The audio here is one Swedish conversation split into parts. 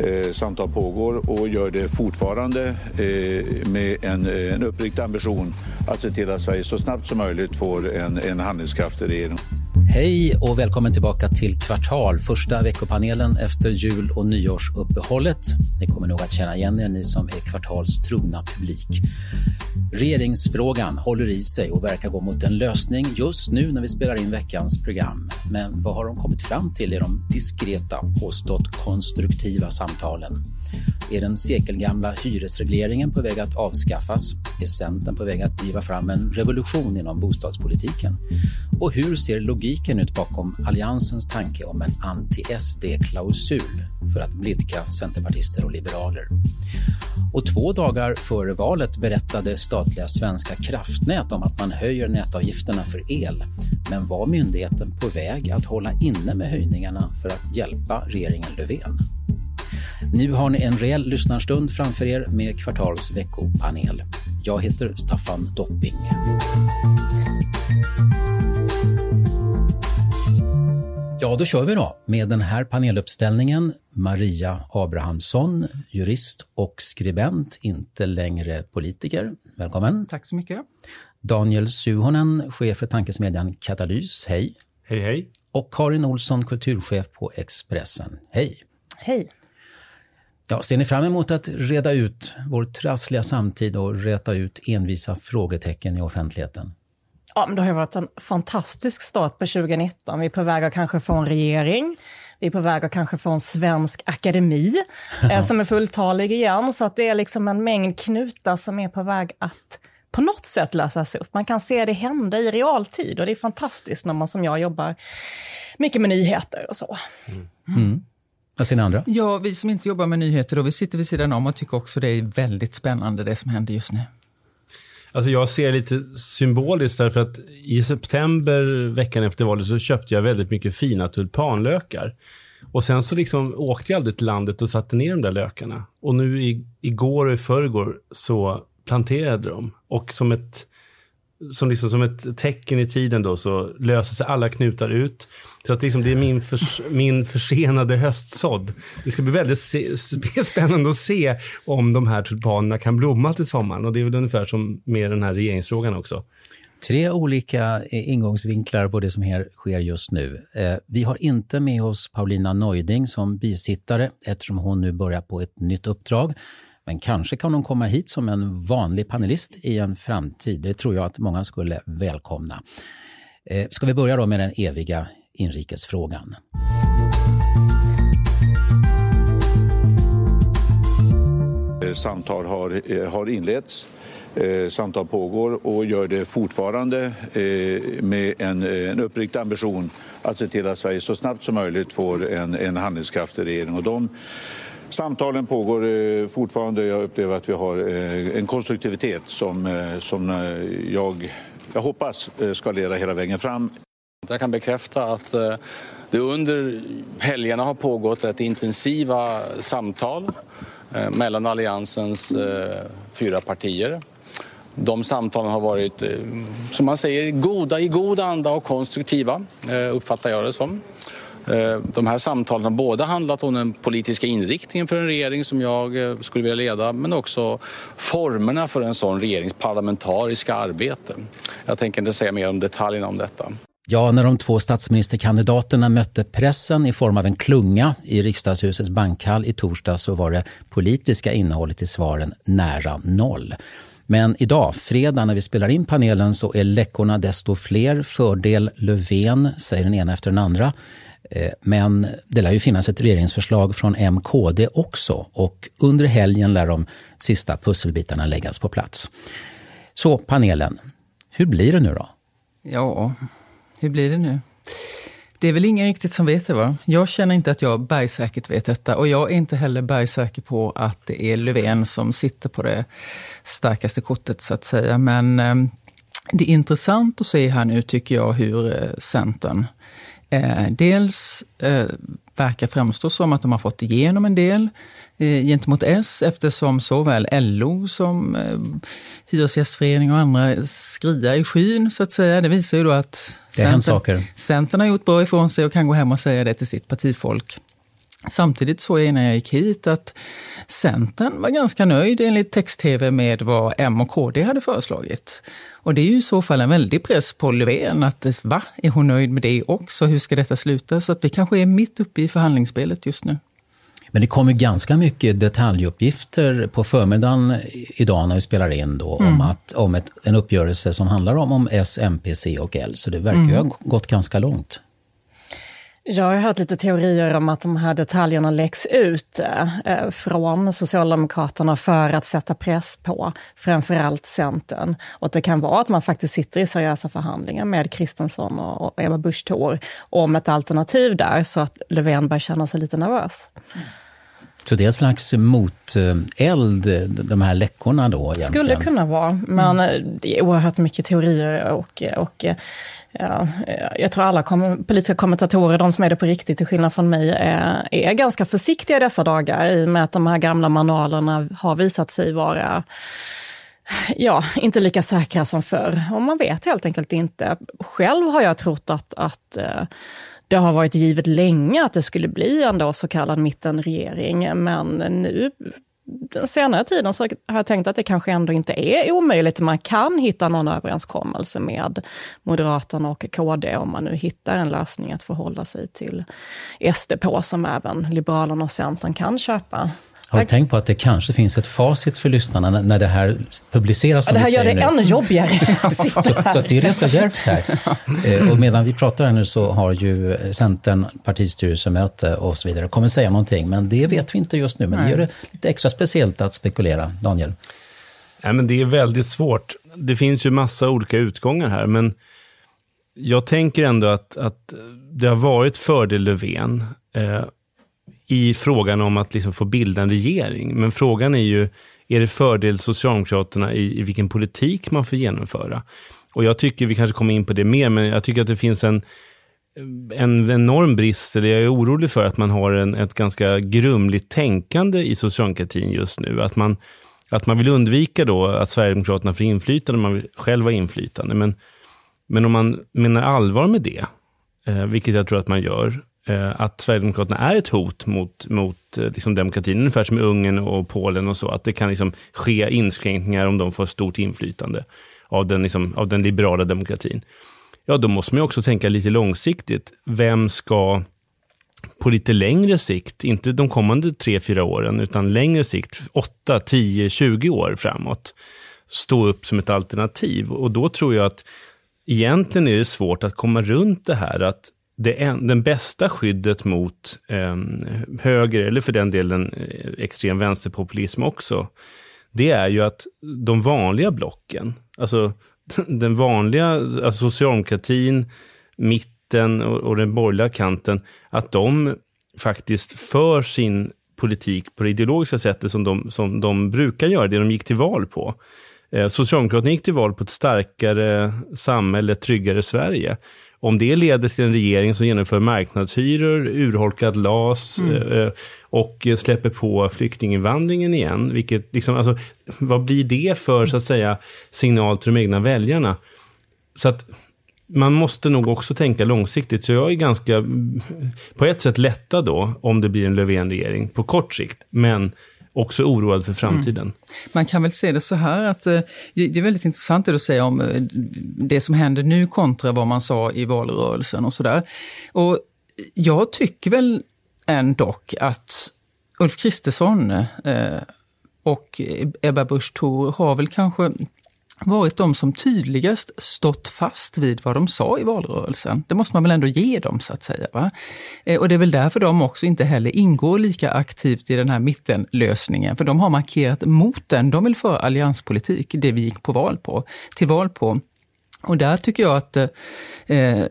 Eh, Samtal pågår och gör det fortfarande eh, med en, eh, en uppriktig ambition att se till att Sverige så snabbt som möjligt får en, en handlingskraftig regering. Hej och välkommen tillbaka till Kvartal, första veckopanelen efter jul och nyårsuppehållet. Ni kommer nog att känna igen er, ni som är Kvartals trogna publik. Regeringsfrågan håller i sig och verkar gå mot en lösning just nu när vi spelar in veckans program. Men vad har de kommit fram till i de diskreta, påstått konstruktiva samtalen? Är den sekelgamla hyresregleringen på väg att avskaffas? Är Centern på väg att driva fram en revolution inom bostadspolitiken? Och hur ser logiken ut bakom Alliansens tanke om en anti-SD-klausul för att blidka centerpartister och liberaler? Och två dagar före valet berättade statliga Svenska kraftnät om att man höjer nätavgifterna för el. Men var myndigheten på väg att hålla inne med höjningarna för att hjälpa regeringen Löfven? Nu har ni en rejäl lyssnarstund framför er med Kvartals veckopanel. Jag heter Staffan Dopping. Ja, då kör vi då med den här paneluppställningen. Maria Abrahamsson, jurist och skribent, inte längre politiker. Välkommen. Tack så mycket. Daniel Suhonen, chef för tankesmedjan Katalys. Hej. Hej, hej. Och Karin Olsson, kulturchef på Expressen. Hej. Hej. Ja, ser ni fram emot att reda ut vår trassliga samtid och räta ut envisa frågetecken i offentligheten? Ja, men det har varit en fantastisk start på 2019. Vi är på väg att kanske få en regering. Vi är på väg att kanske få en svensk akademi eh, som är fulltalig igen. Så att det är liksom en mängd knutar som är på väg att på något sätt lösas upp. Man kan se det hända i realtid och det är fantastiskt när man som jag jobbar mycket med nyheter och så. Mm. Mm. Vad säger ni andra? Ja, vi som inte jobbar med nyheter, och vi sitter vid sidan om och tycker också det är väldigt spännande det som händer just nu. Alltså jag ser lite symboliskt därför att i september, veckan efter valet, så köpte jag väldigt mycket fina tulpanlökar. Och sen så liksom åkte jag aldrig till landet och satte ner de där lökarna. Och nu i, igår och i förrgår så planterade de. Och som ett, som, liksom, som ett tecken i tiden då så löser sig alla knutar ut. Så att liksom det är min, förs, min försenade höstsådd. Det ska bli väldigt spännande att se om de här tulpanerna kan blomma till sommaren. Och det är väl ungefär som med den här regeringsfrågan också. Tre olika eh, ingångsvinklar på det som här sker just nu. Eh, vi har inte med oss Paulina Neuding som bisittare eftersom hon nu börjar på ett nytt uppdrag. Men kanske kan hon komma hit som en vanlig panelist i en framtid. Det tror jag att många skulle välkomna. Eh, ska vi börja då med den eviga inrikesfrågan? Eh, samtal har, eh, har inletts. Eh, samtal pågår och gör det fortfarande med en, en uppriktig ambition att se till att Sverige så snabbt som möjligt får en, en handlingskraftig regering. Och de Samtalen pågår fortfarande. Jag upplever att vi har en konstruktivitet som, som jag, jag hoppas ska leda hela vägen fram. Jag kan bekräfta att eh, det under helgerna har pågått ett intensiva samtal eh, mellan Alliansens eh, fyra partier. De samtalen har varit, som man säger, goda, i god anda och konstruktiva, uppfattar jag det som. De här samtalen har både handlat om den politiska inriktningen för en regering som jag skulle vilja leda men också formerna för en sån regerings parlamentariska arbete. Jag tänker inte säga mer om detaljerna om detta. Ja, när de två statsministerkandidaterna mötte pressen i form av en klunga i riksdagshusets bankhall i torsdag så var det politiska innehållet i svaren nära noll. Men idag, fredag, när vi spelar in panelen så är läckorna desto fler. Fördel Löfven, säger den ena efter den andra. Eh, men det lär ju finnas ett regeringsförslag från MKD också och under helgen lär de sista pusselbitarna läggas på plats. Så panelen, hur blir det nu då? Ja, hur blir det nu? Det är väl ingen riktigt som vet det va? Jag känner inte att jag bergsäkert vet detta och jag är inte heller bergsäker på att det är Löfven som sitter på det starkaste kortet så att säga. Men eh, det är intressant att se här nu tycker jag hur eh, Centern eh, dels eh, verkar framstå som att de har fått igenom en del eh, gentemot S eftersom såväl LO som eh, Hyresgästförening och andra skriar i skyn så att säga. Det visar ju då att Centern, Centern har gjort bra ifrån sig och kan gå hem och säga det till sitt partifolk. Samtidigt såg jag innan jag gick hit att Centern var ganska nöjd enligt text-tv med vad M och KD hade föreslagit. Och det är ju i så fall en väldig press på Löfven att va, är hon nöjd med det också? Hur ska detta sluta? Så att vi kanske är mitt uppe i förhandlingsspelet just nu. Men det kommer ganska mycket detaljupgifter på förmiddagen idag när vi spelar in då, mm. om, att, om ett, en uppgörelse som handlar om, om S, MP, C och L. Så det verkar mm. ha gått ganska långt. Jag har hört lite teorier om att de här detaljerna läcks ut eh, från Socialdemokraterna för att sätta press på framförallt Centern. Och att det kan vara att man faktiskt sitter i seriösa förhandlingar med Kristensson och, Ebba Busch Thor om ett alternativ där så att Löfven börjar känna sig lite nervös. Så det är en slags moteld, de här läckorna då? Egentligen. Skulle kunna vara, men mm. det är oerhört mycket teorier och, och Ja, eh, jag tror alla kom politiska kommentatorer, de som är det på riktigt till skillnad från mig, är, är ganska försiktiga dessa dagar i och med att de här gamla manualerna har visat sig vara ja, inte lika säkra som förr. Och man vet helt enkelt inte. Själv har jag trott att, att eh, det har varit givet länge att det skulle bli en då så kallad mittenregering, men nu den senare tiden så har jag tänkt att det kanske ändå inte är omöjligt. Man kan hitta någon överenskommelse med Moderaterna och KD om man nu hittar en lösning att förhålla sig till SD på som även Liberalerna och Centern kan köpa. Har du tänkt på att det kanske finns ett facit för lyssnarna när det här publiceras? Ja, det här gör det nu. ännu jobbigare. så, så det är ganska djärvt här. Eh, och medan vi pratar här nu så har ju Centern partistyrelsemöte och så vidare. kommer säga någonting, men det vet vi inte just nu. Men Nej. det gör det lite extra speciellt att spekulera. Daniel? Nej, men det är väldigt svårt. Det finns ju massa olika utgångar här, men jag tänker ändå att, att det har varit fördel Löfven. Eh, i frågan om att liksom få bilda en regering. Men frågan är ju, är det fördel Socialdemokraterna i, i vilken politik man får genomföra? Och jag tycker, vi kanske kommer in på det mer, men jag tycker att det finns en, en enorm brist, eller jag är orolig för att man har en, ett ganska grumligt tänkande i socialdemokratin just nu. Att man, att man vill undvika då att Sverigedemokraterna får inflytande, man vill själv ha inflytande. Men, men om man menar allvar med det, eh, vilket jag tror att man gör, Eh, att Sverigedemokraterna är ett hot mot, mot eh, liksom demokratin, ungefär som i Ungern och Polen och så, att det kan liksom ske inskränkningar om de får stort inflytande av den, liksom, av den liberala demokratin. Ja, då måste man också tänka lite långsiktigt. Vem ska på lite längre sikt, inte de kommande tre, fyra åren, utan längre sikt, 8, 10, 20 år framåt, stå upp som ett alternativ. Och då tror jag att egentligen är det svårt att komma runt det här att det en, den bästa skyddet mot eh, höger, eller för den delen eh, extrem vänsterpopulism också, det är ju att de vanliga blocken, alltså den vanliga, alltså socialdemokratin, mitten och, och den borgerliga kanten, att de faktiskt för sin politik på det ideologiska sättet som de, som de brukar göra, det de gick till val på. Eh, Socialdemokraterna gick till val på ett starkare samhälle, tryggare Sverige. Om det leder till en regering som genomför marknadshyror, urholkad LAS mm. eh, och släpper på flyktinginvandringen igen, vilket liksom, alltså, vad blir det för så att säga signal till de egna väljarna? Så att man måste nog också tänka långsiktigt. Så jag är ganska, på ett sätt lättad då, om det blir en Löfven-regering på kort sikt. Men också oroad för framtiden. Mm. Man kan väl se det så här att eh, det är väldigt intressant det du säger om eh, det som händer nu kontra vad man sa i valrörelsen och sådär. Och jag tycker väl ändå att Ulf Kristersson eh, och Ebba Busch Thor har väl kanske varit de som tydligast stått fast vid vad de sa i valrörelsen. Det måste man väl ändå ge dem så att säga. Va? Eh, och det är väl därför de också inte heller ingår lika aktivt i den här mittenlösningen, för de har markerat mot den. De vill föra allianspolitik, det vi gick på val på, till val på. Och där tycker jag att eh, eh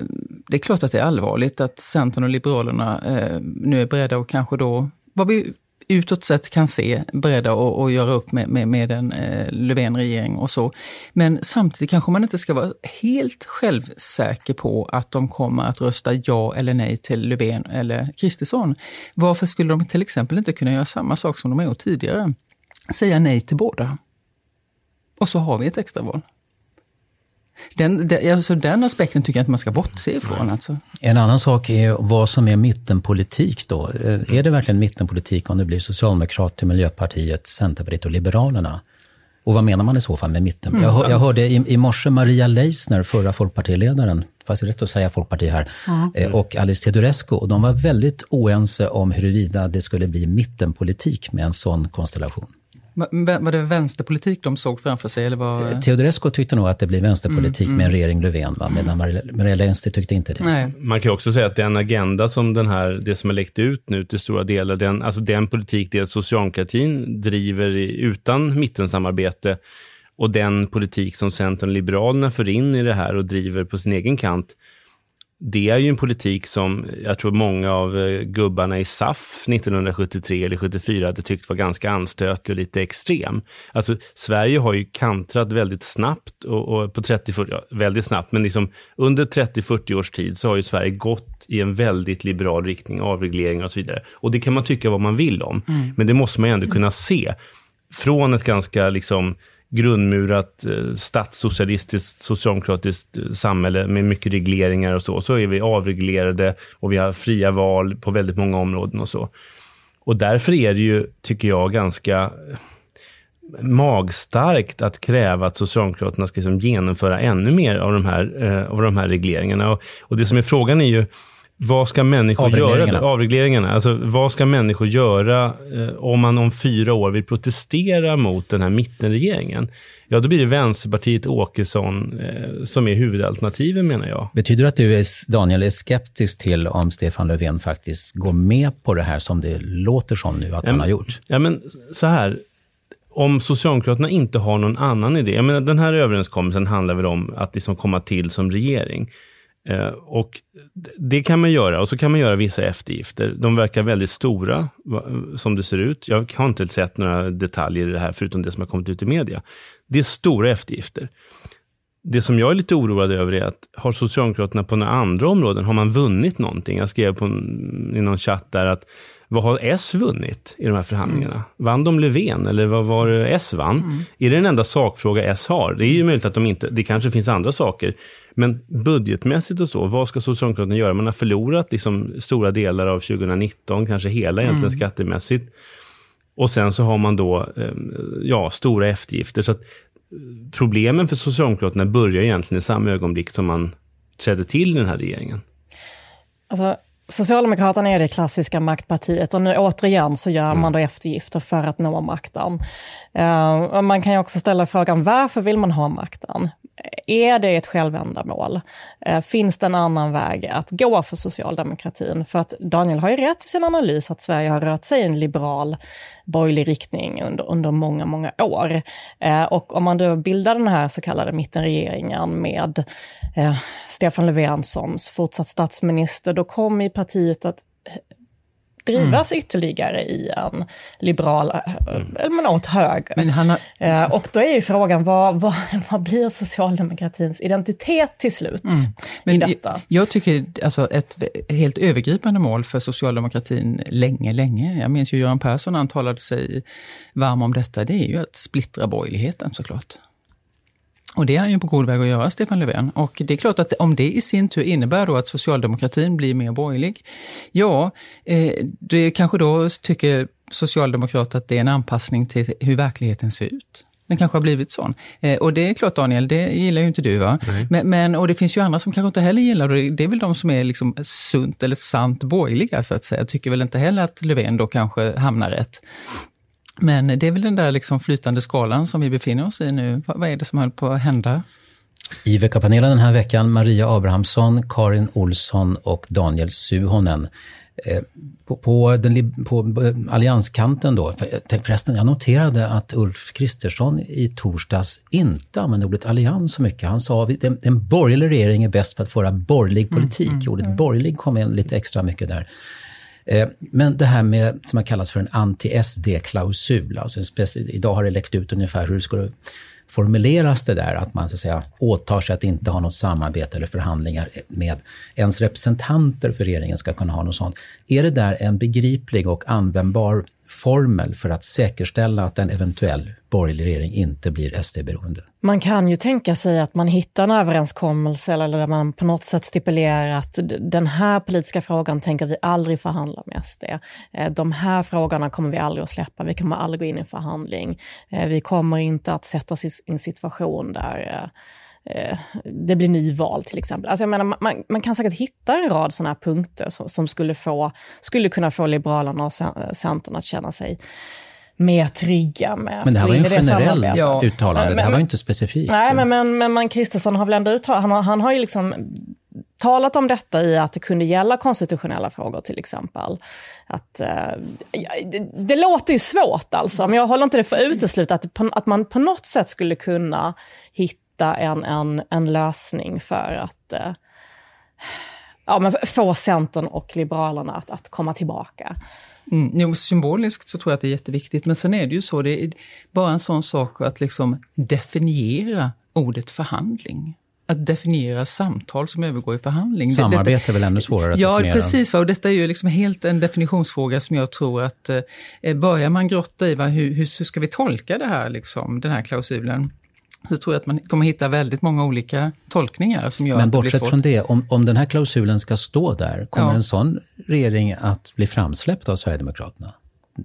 det är klart att det är allvarligt att Centern och Liberalerna eh, nu är beredda att kanske då, vad vi utåt sett kan se beredda att, att göra upp med, med, med en eh, Löfven-regering och så. Men samtidigt kanske man inte ska vara helt självsäker på att de kommer att rösta ja eller nej till Löfven eller Kristersson. Varför skulle de till exempel inte kunna göra samma sak som de har gjort tidigare? Säga nej till båda. Och så har vi ett extraval. Den, den, alltså den aspekten tycker jag att man ska bortse ifrån. Alltså. En annan sak är vad som är mittenpolitik då. Eh, är det verkligen mittenpolitik om det blir Socialdemokraterna, Miljöpartiet, Centerpartiet och Liberalerna? Och vad menar man i så fall med mitten? Mm. Jag, jag hörde i, i morse Maria Leisner, förra folkpartiledaren, fast det är rätt att säga folkparti här, mm. och Alice Teodorescu. Och de var väldigt oense om huruvida det skulle bli mittenpolitik med en sån konstellation. Var det vänsterpolitik de såg framför sig? Eller var... Eh, Teodorescu tyckte nog att det blir vänsterpolitik mm, med en mm. regering Löfven, va? medan Maria Lehnstedt tyckte inte det. Nej. Man kan också säga att den agenda som den här, det som har läckt ut nu till stora delar, den, alltså den politik det socialdemokratin driver utan mittensamarbete och den politik som Centern och Liberalerna för in i det här och driver på sin egen kant, det är ju en politik som jag tror många av eh, gubbarna i SAF 1973 eller 74 hade tyckt var ganska anstötlig och lite extrem. Alltså Sverige har ju kantrat väldigt snabbt och, och på 30-40, ja, väldigt snabbt, men liksom under 30-40 års tid så har ju Sverige gått i en väldigt liberal riktning, avregleringar och så vidare. Och det kan man tycka vad man vill om, mm. men det måste man ju ändå kunna se. Från ett ganska liksom grundmurat eh, statssocialistiskt, socialdemokratiskt eh, samhälle med mycket regleringar och så, så är vi avreglerade och vi har fria val på väldigt många områden och så. Och därför är det ju, tycker jag, ganska eh, magstarkt att kräva att Socialdemokraterna ska liksom genomföra ännu mer av de här, eh, av de här regleringarna. Och, och det som är frågan är ju, vad ska människor avregleringarna. göra? Avregleringarna. Alltså, vad ska människor göra eh, om man om fyra år vill protestera mot den här mittenregeringen? Ja, då blir det Vänsterpartiet Åkesson eh, som är huvudalternativen menar jag. Betyder det att du, är, Daniel, är skeptisk till om Stefan Löfven faktiskt går med på det här som det låter som nu att ja, han har gjort? Ja, men så här. Om Socialdemokraterna inte har någon annan idé. Jag menar, den här överenskommelsen handlar väl om att liksom komma till som regering. Eh, och det kan man göra och så kan man göra vissa eftergifter. De verkar väldigt stora som det ser ut. Jag har inte sett några detaljer i det här förutom det som har kommit ut i media. Det är stora eftergifter. Det som jag är lite oroad över är att har Socialdemokraterna på några andra områden, har man vunnit någonting? Jag skrev på i någon chatt där att vad har S vunnit i de här förhandlingarna? Mm. Vann de Löfven eller vad var det S vann? Mm. Är det den enda sakfråga S har? Det är ju möjligt att de inte, det kanske finns andra saker. Men budgetmässigt och så, vad ska Socialdemokraterna göra? Man har förlorat liksom stora delar av 2019, kanske hela egentligen mm. skattemässigt. Och sen så har man då ehm, ja, stora eftergifter. Så eh, problemen för Socialdemokraterna börjar egentligen i samma ögonblick som man trädde till den här regeringen. Alltså, Socialdemokraterna är det klassiska maktpartiet och nu återigen så gör man då eftergifter för att nå makten. Uh, man kan ju också ställa frågan varför vill man ha makten? Är det ett självändamål? Uh, finns det en annan väg att gå för socialdemokratin? För att Daniel har ju rätt i sin analys att Sverige har rört sig i en liberal borgerlig riktning under, under många, många år. Uh, och om man då bildar den här så kallade mittenregeringen med Stefan Löfven som fortsatt statsminister, då kommer partiet att drivas mm. ytterligare i en liberal, mm. men åt höger. Har... Eh, och då är ju frågan, vad, vad, vad blir socialdemokratins identitet till slut mm. men i detta? Jag, jag tycker alltså ett helt övergripande mål för socialdemokratin länge, länge, jag minns ju Göran Persson han talade sig varm om detta, det är ju att splittra borgerligheten såklart. Och det är han ju på god väg att göra, Stefan Löfven. Och det är klart att om det i sin tur innebär då att socialdemokratin blir mer borgerlig, ja, eh, det kanske då tycker Socialdemokraterna att det är en anpassning till hur verkligheten ser ut. Den kanske har blivit sån. Eh, och det är klart Daniel, det gillar ju inte du va? Men, men, och det finns ju andra som kanske inte heller gillar det. Det är väl de som är liksom sunt eller sant borgerliga så att säga. Tycker väl inte heller att Löfven då kanske hamnar rätt. Men det är väl den där liksom flytande skalan som vi befinner oss i nu. Vad, är det som håller på att hända? I veckapanelen den här veckan Maria Abrahamsson, Karin Olsson och Daniel Suhonen. Eh, på, på, den, på allianskanten då, för, förresten, jag noterade att Ulf Kristersson i torsdags inte använde ordet allians så mycket. Han sa att en, en borgerlig regering är bäst på att föra borgerlig politik. Mm, mm, ordet mm. borgerlig kom in lite extra mycket där. Eh, men det här med, som har kallats för en anti-SD-klausul, alltså idag har det läckt ut ungefär hur det skulle formuleras det där att man så att säga, åtar sig att inte ha något samarbete eller förhandlingar med ens representanter för regeringen ska kunna ha något sånt. Är det där en begriplig och användbar formel för att säkerställa att en eventuell borgerlig regering inte blir SD-beroende? Man kan ju tänka sig att man hittar en överenskommelse eller där man på något sätt stipulerar att den här politiska frågan tänker vi aldrig förhandla med SD. Eh, de här frågorna kommer vi aldrig att släppa, vi kommer aldrig gå in i en förhandling. Eh, vi kommer inte att sätta oss i en situation där eh, eh, Eh, det blir nyval till exempel. Alltså jag menar, man, man kan säkert hitta en rad sådana här punkter som, som, skulle, få, skulle kunna få Liberalerna och Centern att känna sig mer trygga med Men det här var ju en generell ja. uttalande, men, det här var ju inte specifikt. Nej, men, men, men man Kristersson har väl ändå uttalat, han har, han har ju liksom talat om detta i att det kunde gälla konstitutionella frågor till exempel. Att, uh, det, det, låter ju svårt alltså, men jag håller inte det för uteslutet att, att man på något sätt skulle kunna hitta hitta en, en, en lösning för att eh, ja, men få Centern och Liberalerna att, att komma tillbaka. Mm, jo, symboliskt så tror jag att det är jätteviktigt, men sen är det ju så, det är bara en sån sak att liksom definiera ordet förhandling att definiera samtal som övergår i förhandling. Samarbete detta, är väl ännu svårare att ja, definiera? Ja, precis. Va? Och detta är ju liksom helt en definitionsfråga som jag tror att eh, börjar man grotta i va, hur, hur ska vi tolka det här, liksom, den här klausulen, så tror jag att man kommer hitta väldigt många olika tolkningar som gör Men att det blir bortsett från det, om, om den här klausulen ska stå där, kommer ja. en sån regering att bli framsläppt av Sverigedemokraterna?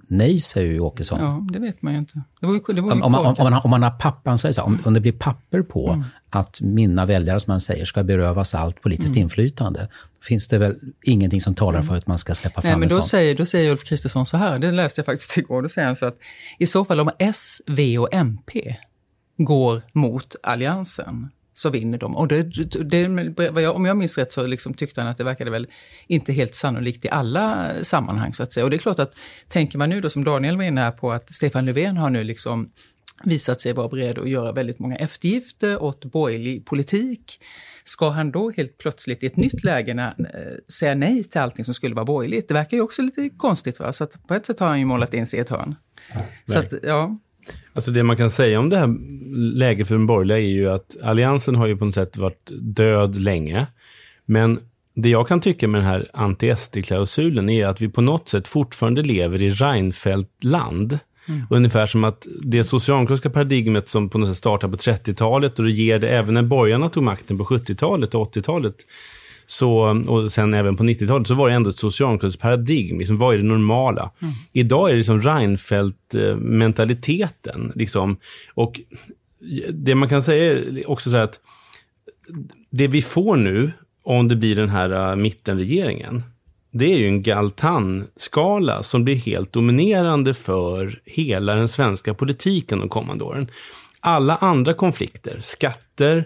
Nej, säger ju Åkesson. Ja, det vet man ju inte. Det var ju, det var ju om, om, om, man om man har papper, så här, om, om det blir papper på mm. att mina väljare, som man säger, ska berövas allt politiskt mm. inflytande, finns det väl ingenting som talar mm. för att man ska släppa fram Nej, men då sån. Säger, då säger Ulf Kristersson så här, det läste jag faktiskt igår, då säger han så att i så fall om S, V och MP går mot alliansen så vinner de. Och det, det, om jag minns rätt så liksom tyckte han att det verkade väl inte helt sannolikt i alla sammanhang så att säga. Och det är klart att tänker man nu då som Daniel var inne här på att Stefan Löfven har nu liksom visat sig vara beredd att göra väldigt många eftergifter åt borgerlig politik. Ska han då helt plötsligt i ett nytt läge när, äh, säga nej till allting som skulle vara borgerligt? Det verkar ju också lite konstigt. Va? Så att på ett sätt har han ju målat in sig i ett hörn. Ja, så att, ja. Alltså det man kan säga om det här läget för de borgerliga är ju att alliansen har ju på något sätt varit död länge. Men det jag kan tycka med den här anti-SD-klausulen är att vi på något sätt fortfarande lever i Reinfeldt-land. Mm. Ungefär som att det socialdemokratiska paradigmet som på något sätt startade på 30-talet och regerade även när borgarna tog makten på 70-talet och 80-talet så, och sen även på 90-talet, så var det ändå ett socialdemokratiskt paradigm. Liksom, vad är det normala? Mm. Idag är det liksom Reinfeldt-mentaliteten. Liksom. Och det man kan säga är också så att det vi får nu, om det blir den här uh, mittenregeringen, det är ju en Galtan-skala som blir helt dominerande för hela den svenska politiken de kommande åren. Alla andra konflikter, skatter,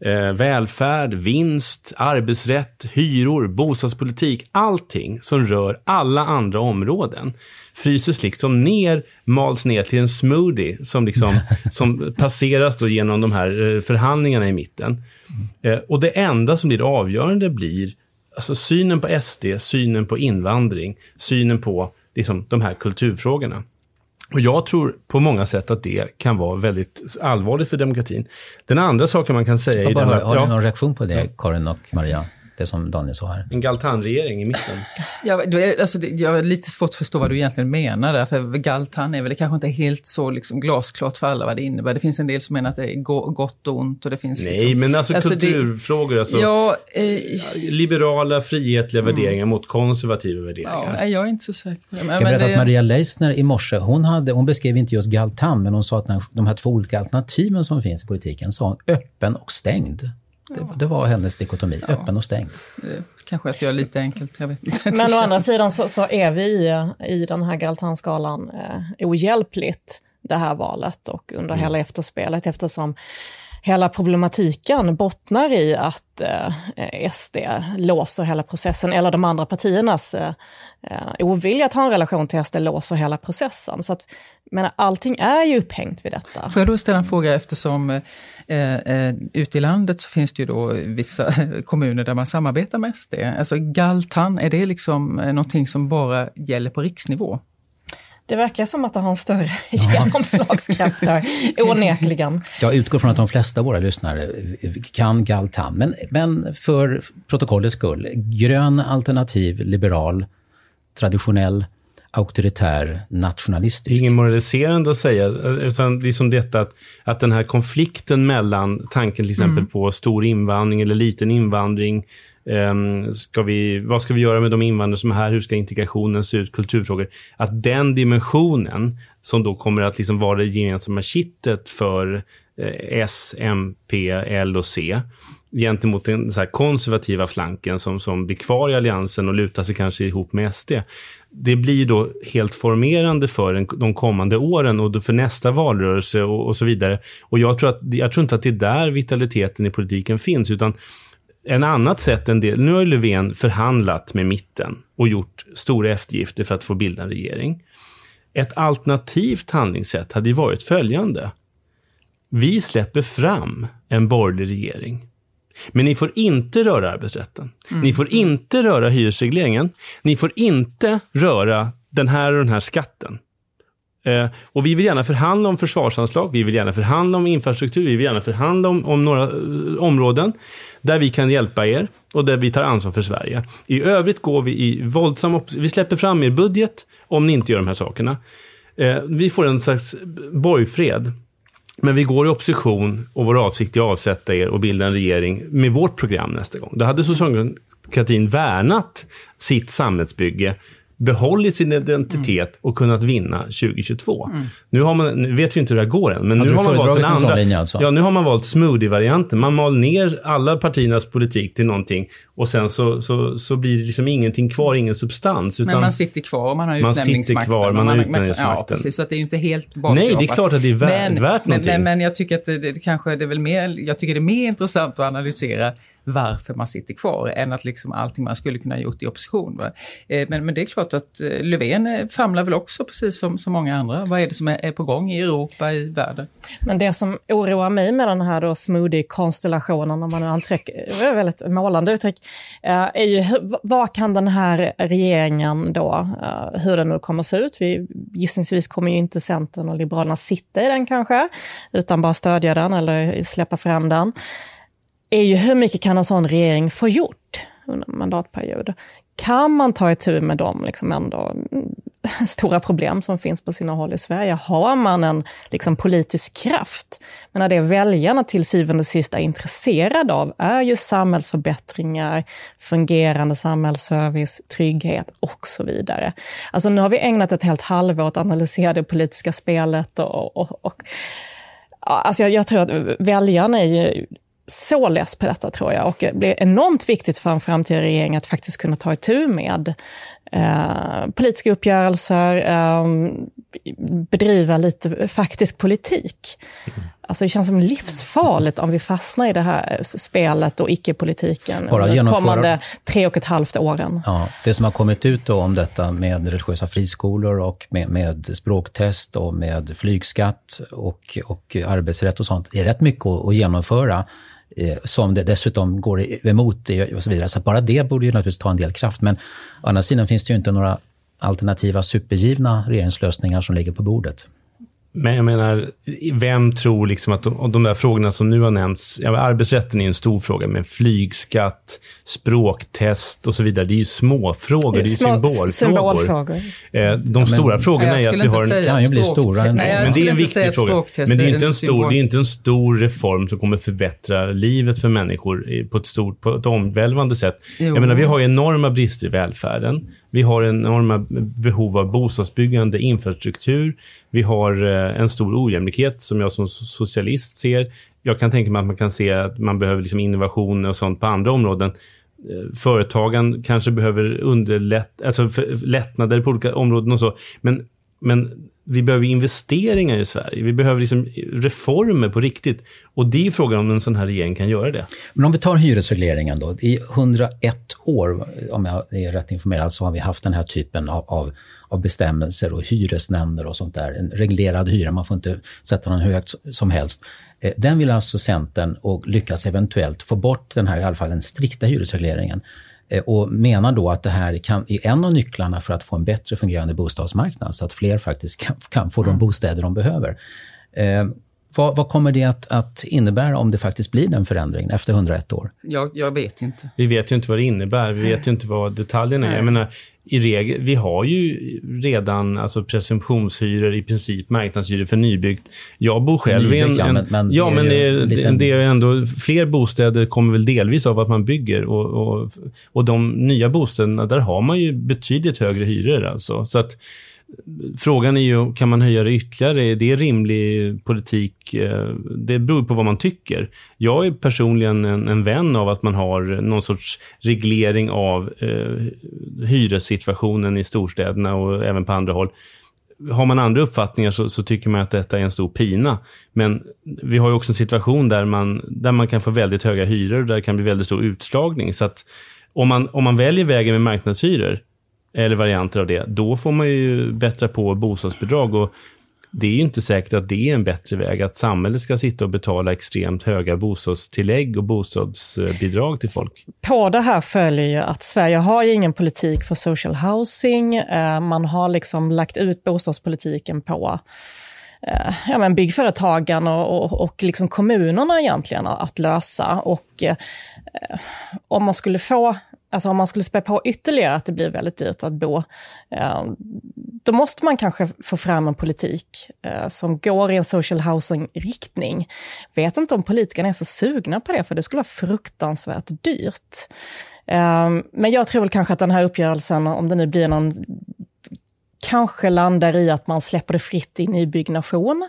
eh, välfärd, vinst, arbetsrätt, hyror, bostadspolitik, allting som rör alla andra områden fryses liksom ner, mals ner till en smoothie som, liksom, som passeras då genom de här eh, förhandlingarna i mitten. Eh, och det enda som blir avgörande blir alltså synen på SD, synen på invandring, synen på liksom, de här kulturfrågorna. Och jag tror på många sätt att det kan vara väldigt allvarligt för demokratin. Den andra saken man kan säga... Bara, har, har du någon reaktion på det, Karin och Maria? Det som Daniel sa här. En Galtan-regering i mitten. Ja, alltså, jag har lite svårt att förstå vad du egentligen menar där, för Galtan är väl det kanske inte helt så liksom glasklart för alla vad det innebär. Det finns en del som menar att det är gott och ont och det finns... Nej, liksom, men alltså, alltså kulturfrågor, alltså. Ja, eh, liberala, frihetliga mm. värderingar mot konservativa värderingar. Ja, jag är inte så säker på det. Men, jag berätta det... att Maria Leissner i morse, hon, hade, hon beskrev inte just Galtan, men hon sa att de här två olika alternativen som finns i politiken, sa hon öppen och stängd. Det, det, var hennes dikotomi, ja. öppen och stängd. Kanske att jag är lite enkelt, jag vet inte. Men å andra sidan så, så är vi i, i den här Galtanskalan eh, ohjälpligt det här valet och under mm. hela efterspelet eftersom hela problematiken bottnar i att eh, SD låser hela processen, eller de andra partiernas eh, eh ovilja att ha en relation till SD låser hela processen. Så att, men allting är ju upphängt vid detta. Får jag då ställa en fråga eftersom eh, eh, ute i landet så finns det ju då vissa kommuner där man samarbetar med SD. Alltså Galtan, är det liksom eh, någonting som bara gäller på riksnivå? Det verkar som att det har en större genomslagskraft där, onekligen. Jag utgår från att de flesta av våra lyssnare kan Galtan, men, men för protokollets skull, grön, alternativ, liberal, traditionell, auktoritär, nationalistisk. Det är inget moraliserande att säga, utan det är som detta att, att den här konflikten mellan tanken till exempel mm. på stor invandring eller liten invandring, Um, ska vi, vad ska vi göra med de invandrare som är här? Hur ska integrationen se ut? Kulturfrågor. Att den dimensionen, som då kommer att liksom vara det gemensamma kittet för eh, S, MP, L och C, gentemot den så konservativa flanken som, som blir kvar i alliansen och lutar sig kanske ihop med SD. Det blir då helt formerande för den, de kommande åren och för nästa valrörelse och, och, så vidare. Och jag tror, att, jag tror inte att det är där vitaliteten i politiken finns, utan en annat sätt än det, nu har Löfven förhandlat med mitten och gjort stora eftergifter för att få bilda en regering. Ett alternativt handlingssätt hade varit följande. Vi släpper fram en borgerlig regering. Men ni får inte röra arbetsrätten. Mm. Ni får inte röra hyresregleringen. Ni får inte röra den här och den här skatten. Eh, och vi vill gärna förhandla om försvarsanslag, vi vill gärna förhandla om infrastruktur, vi vill gärna förhandla om, om några uh, områden där vi kan hjälpa er och där vi tar ansvar för Sverige. I övrigt går vi i våldsam Vi släpper fram er budget om ni inte gör de här sakerna. Eh, vi får en slags borgfred. Men vi går i opposition och vår avsikt är att avsätta er och bilda en regering med vårt program nästa gång. Då hade socialdemokratin värnat sitt samhällsbygge behållit sin identitet mm. och kunnat vinna 2022. Mm. Nu, har man, nu vet vi inte hur det går än, men nu har man valt den andra. Linje alltså? Ja, nu har man valt smoothie-varianten. Man mal ner alla partiernas politik till någonting och sen så, så, så blir det liksom ingenting kvar, ingen substans. men man sitter kvar och man har utnämningsmakten. Man sitter kvar, man har utnämningsmakten. Ja, precis. Så att det är ju inte helt basjobbat. Nej, det är klart att det är värt, men, värt någonting. Men, men jag tycker att det, det kanske det är väl mer, jag tycker det är mer intressant att analysera varför man sitter kvar än att liksom allting man skulle kunna gjort i opposition. Eh, men, men det är klart att eh, Löfven eh, famlar väl också precis som, som många andra. Vad är det som är, är på gång i Europa, i världen? Men det som oroar mig med den här då smoothie-konstellationen, om man nu anträcker, är väldigt målande uttryck, eh, är ju vad kan den här regeringen då, eh, hur den nu kommer att se ut? Vi, gissningsvis kommer ju inte Centern och Liberalerna sitta i den kanske, utan bara stödja den eller släppa fram den är ju hur mycket kan en sån regering få gjort under en mandatperiod? Kan man ta itu med de liksom ändå mm, stora problem som finns på sina håll i Sverige? Har man en liksom, politisk kraft? Men det väljarna till syvende och sist är intresserade av är ju samhällsförbättringar, fungerande samhällsservice, trygghet och så vidare. Alltså nu har vi ägnat ett helt halvår åt att analysera det politiska spelet och, och, och Alltså jag, jag tror att väljarna är ju så less på detta tror jag och det blir enormt viktigt för en framtida regering att faktiskt kunna ta itu med eh, politiska uppgörelser, eh, bedriva lite faktisk politik. Alltså det känns som livsfarligt om vi fastnar i det här spelet och icke-politiken Bara de kommande tre och ett halvt åren. Ja, det som har kommit ut om detta med religiösa friskolor och med, med språktest och med flygskatt och, och arbetsrätt och sånt är rätt mycket att, att genomföra. Eh, som det dessutom går emot och så vidare. Så bara det borde ju naturligtvis ta en del kraft. Men å andra sidan finns det ju inte några alternativa supergivna regeringslösningar som ligger på bordet. Men jag menar, vem tror liksom att de, de där frågorna som nu har nämnts, ja, arbetsrätten är en stor fråga, men flygskatt, språktest och så vidare, det är ju småfrågor, det är ju symbolfrågor. symbolfrågor. Eh, de ja, stora frågorna är att vi har en... Det kan ju bli stora. Nej, men det är en viktig fråga. Men det är, inte en stor, det är inte en stor reform som kommer förbättra livet för människor på ett, stort, på ett omvälvande sätt. Jo. Jag menar, vi har ju enorma brister i välfärden. Vi har enorma behov av bostadsbyggande, infrastruktur. Vi har eh, en stor ojämlikhet som jag som socialist ser. Jag kan tänka mig att man kan se att man behöver liksom innovationer och sånt på andra områden. Eh, företagen kanske behöver underlätt, alltså lättnader på olika områden och så. Men, men vi behöver investeringar i Sverige. Vi behöver liksom reformer på riktigt. Och det är frågan om en sån här regering kan göra det. Men om vi tar hyresregleringen då. I 101 år, om jag är rätt informerad, så har vi haft den här typen av, av, av bestämmelser och hyresnämnder och sånt där. En reglerad hyra, man får inte sätta den högt som helst. Eh, den vill alltså Centern och lyckas eventuellt få bort den här, i alla fall den strikta hyresregleringen. Eh, och menar då att det här kan, är en av nycklarna för att få en bättre fungerande bostadsmarknad, så att fler faktiskt kan, kan få de mm. bostäder de behöver. Eh, vad, vad, kommer det att, att, innebära om det faktiskt blir den förändringen efter 101 år? Jag, jag vet inte. Vi vet ju inte vad det innebär. Vi vet ju inte vad detaljerna är. Jag menar, i regel, vi har ju redan alltså presumtionshyror, i princip marknadshyror för nybyggt. Jag bor själv i en... en men, ja, men det är, liten... det är ändå... Fler bostäder kommer väl delvis av att man bygger. Och, och, och de nya bostäderna, där har man ju betydligt högre hyror. Alltså. Så att Frågan är ju, kan man höja det ytterligare? Är det rimlig politik? Eh, det beror på vad man tycker. Jag är personligen en, en vän av att man har någon sorts reglering av eh, situationen i storstäderna och även på andra håll. Har man andra uppfattningar så, så, tycker man att detta är en stor pina. Men vi har ju också en situation där man, där man kan få väldigt höga hyror och där det kan bli väldigt stor utslagning. Så att om man, om man väljer vägen med marknadshyror eller varianter av det, då får man ju bättra på bostadsbidrag. Och det är ju inte säkert att det är en bättre väg, att samhället ska sitta och betala extremt höga bostadstillägg och bostadsbidrag till folk. På det här följer ju att Sverige har ju ingen politik för social housing. Eh, man har liksom lagt ut bostadspolitiken på eh, ja, men byggföretagen och, och, och liksom kommunerna egentligen att lösa. Och eh, om man skulle få Alltså om man skulle spä på ytterligare att det blir väldigt dyrt att bo, eh, då måste man kanske få fram en politik eh, som går i en social housing-riktning. Vet inte om politikerna är så sugna på det, för det skulle vara fruktansvärt dyrt. Eh, men jag tror väl kanske att den här uppgörelsen, om det nu blir någon, kanske landar i att man släpper det fritt i nybyggnation.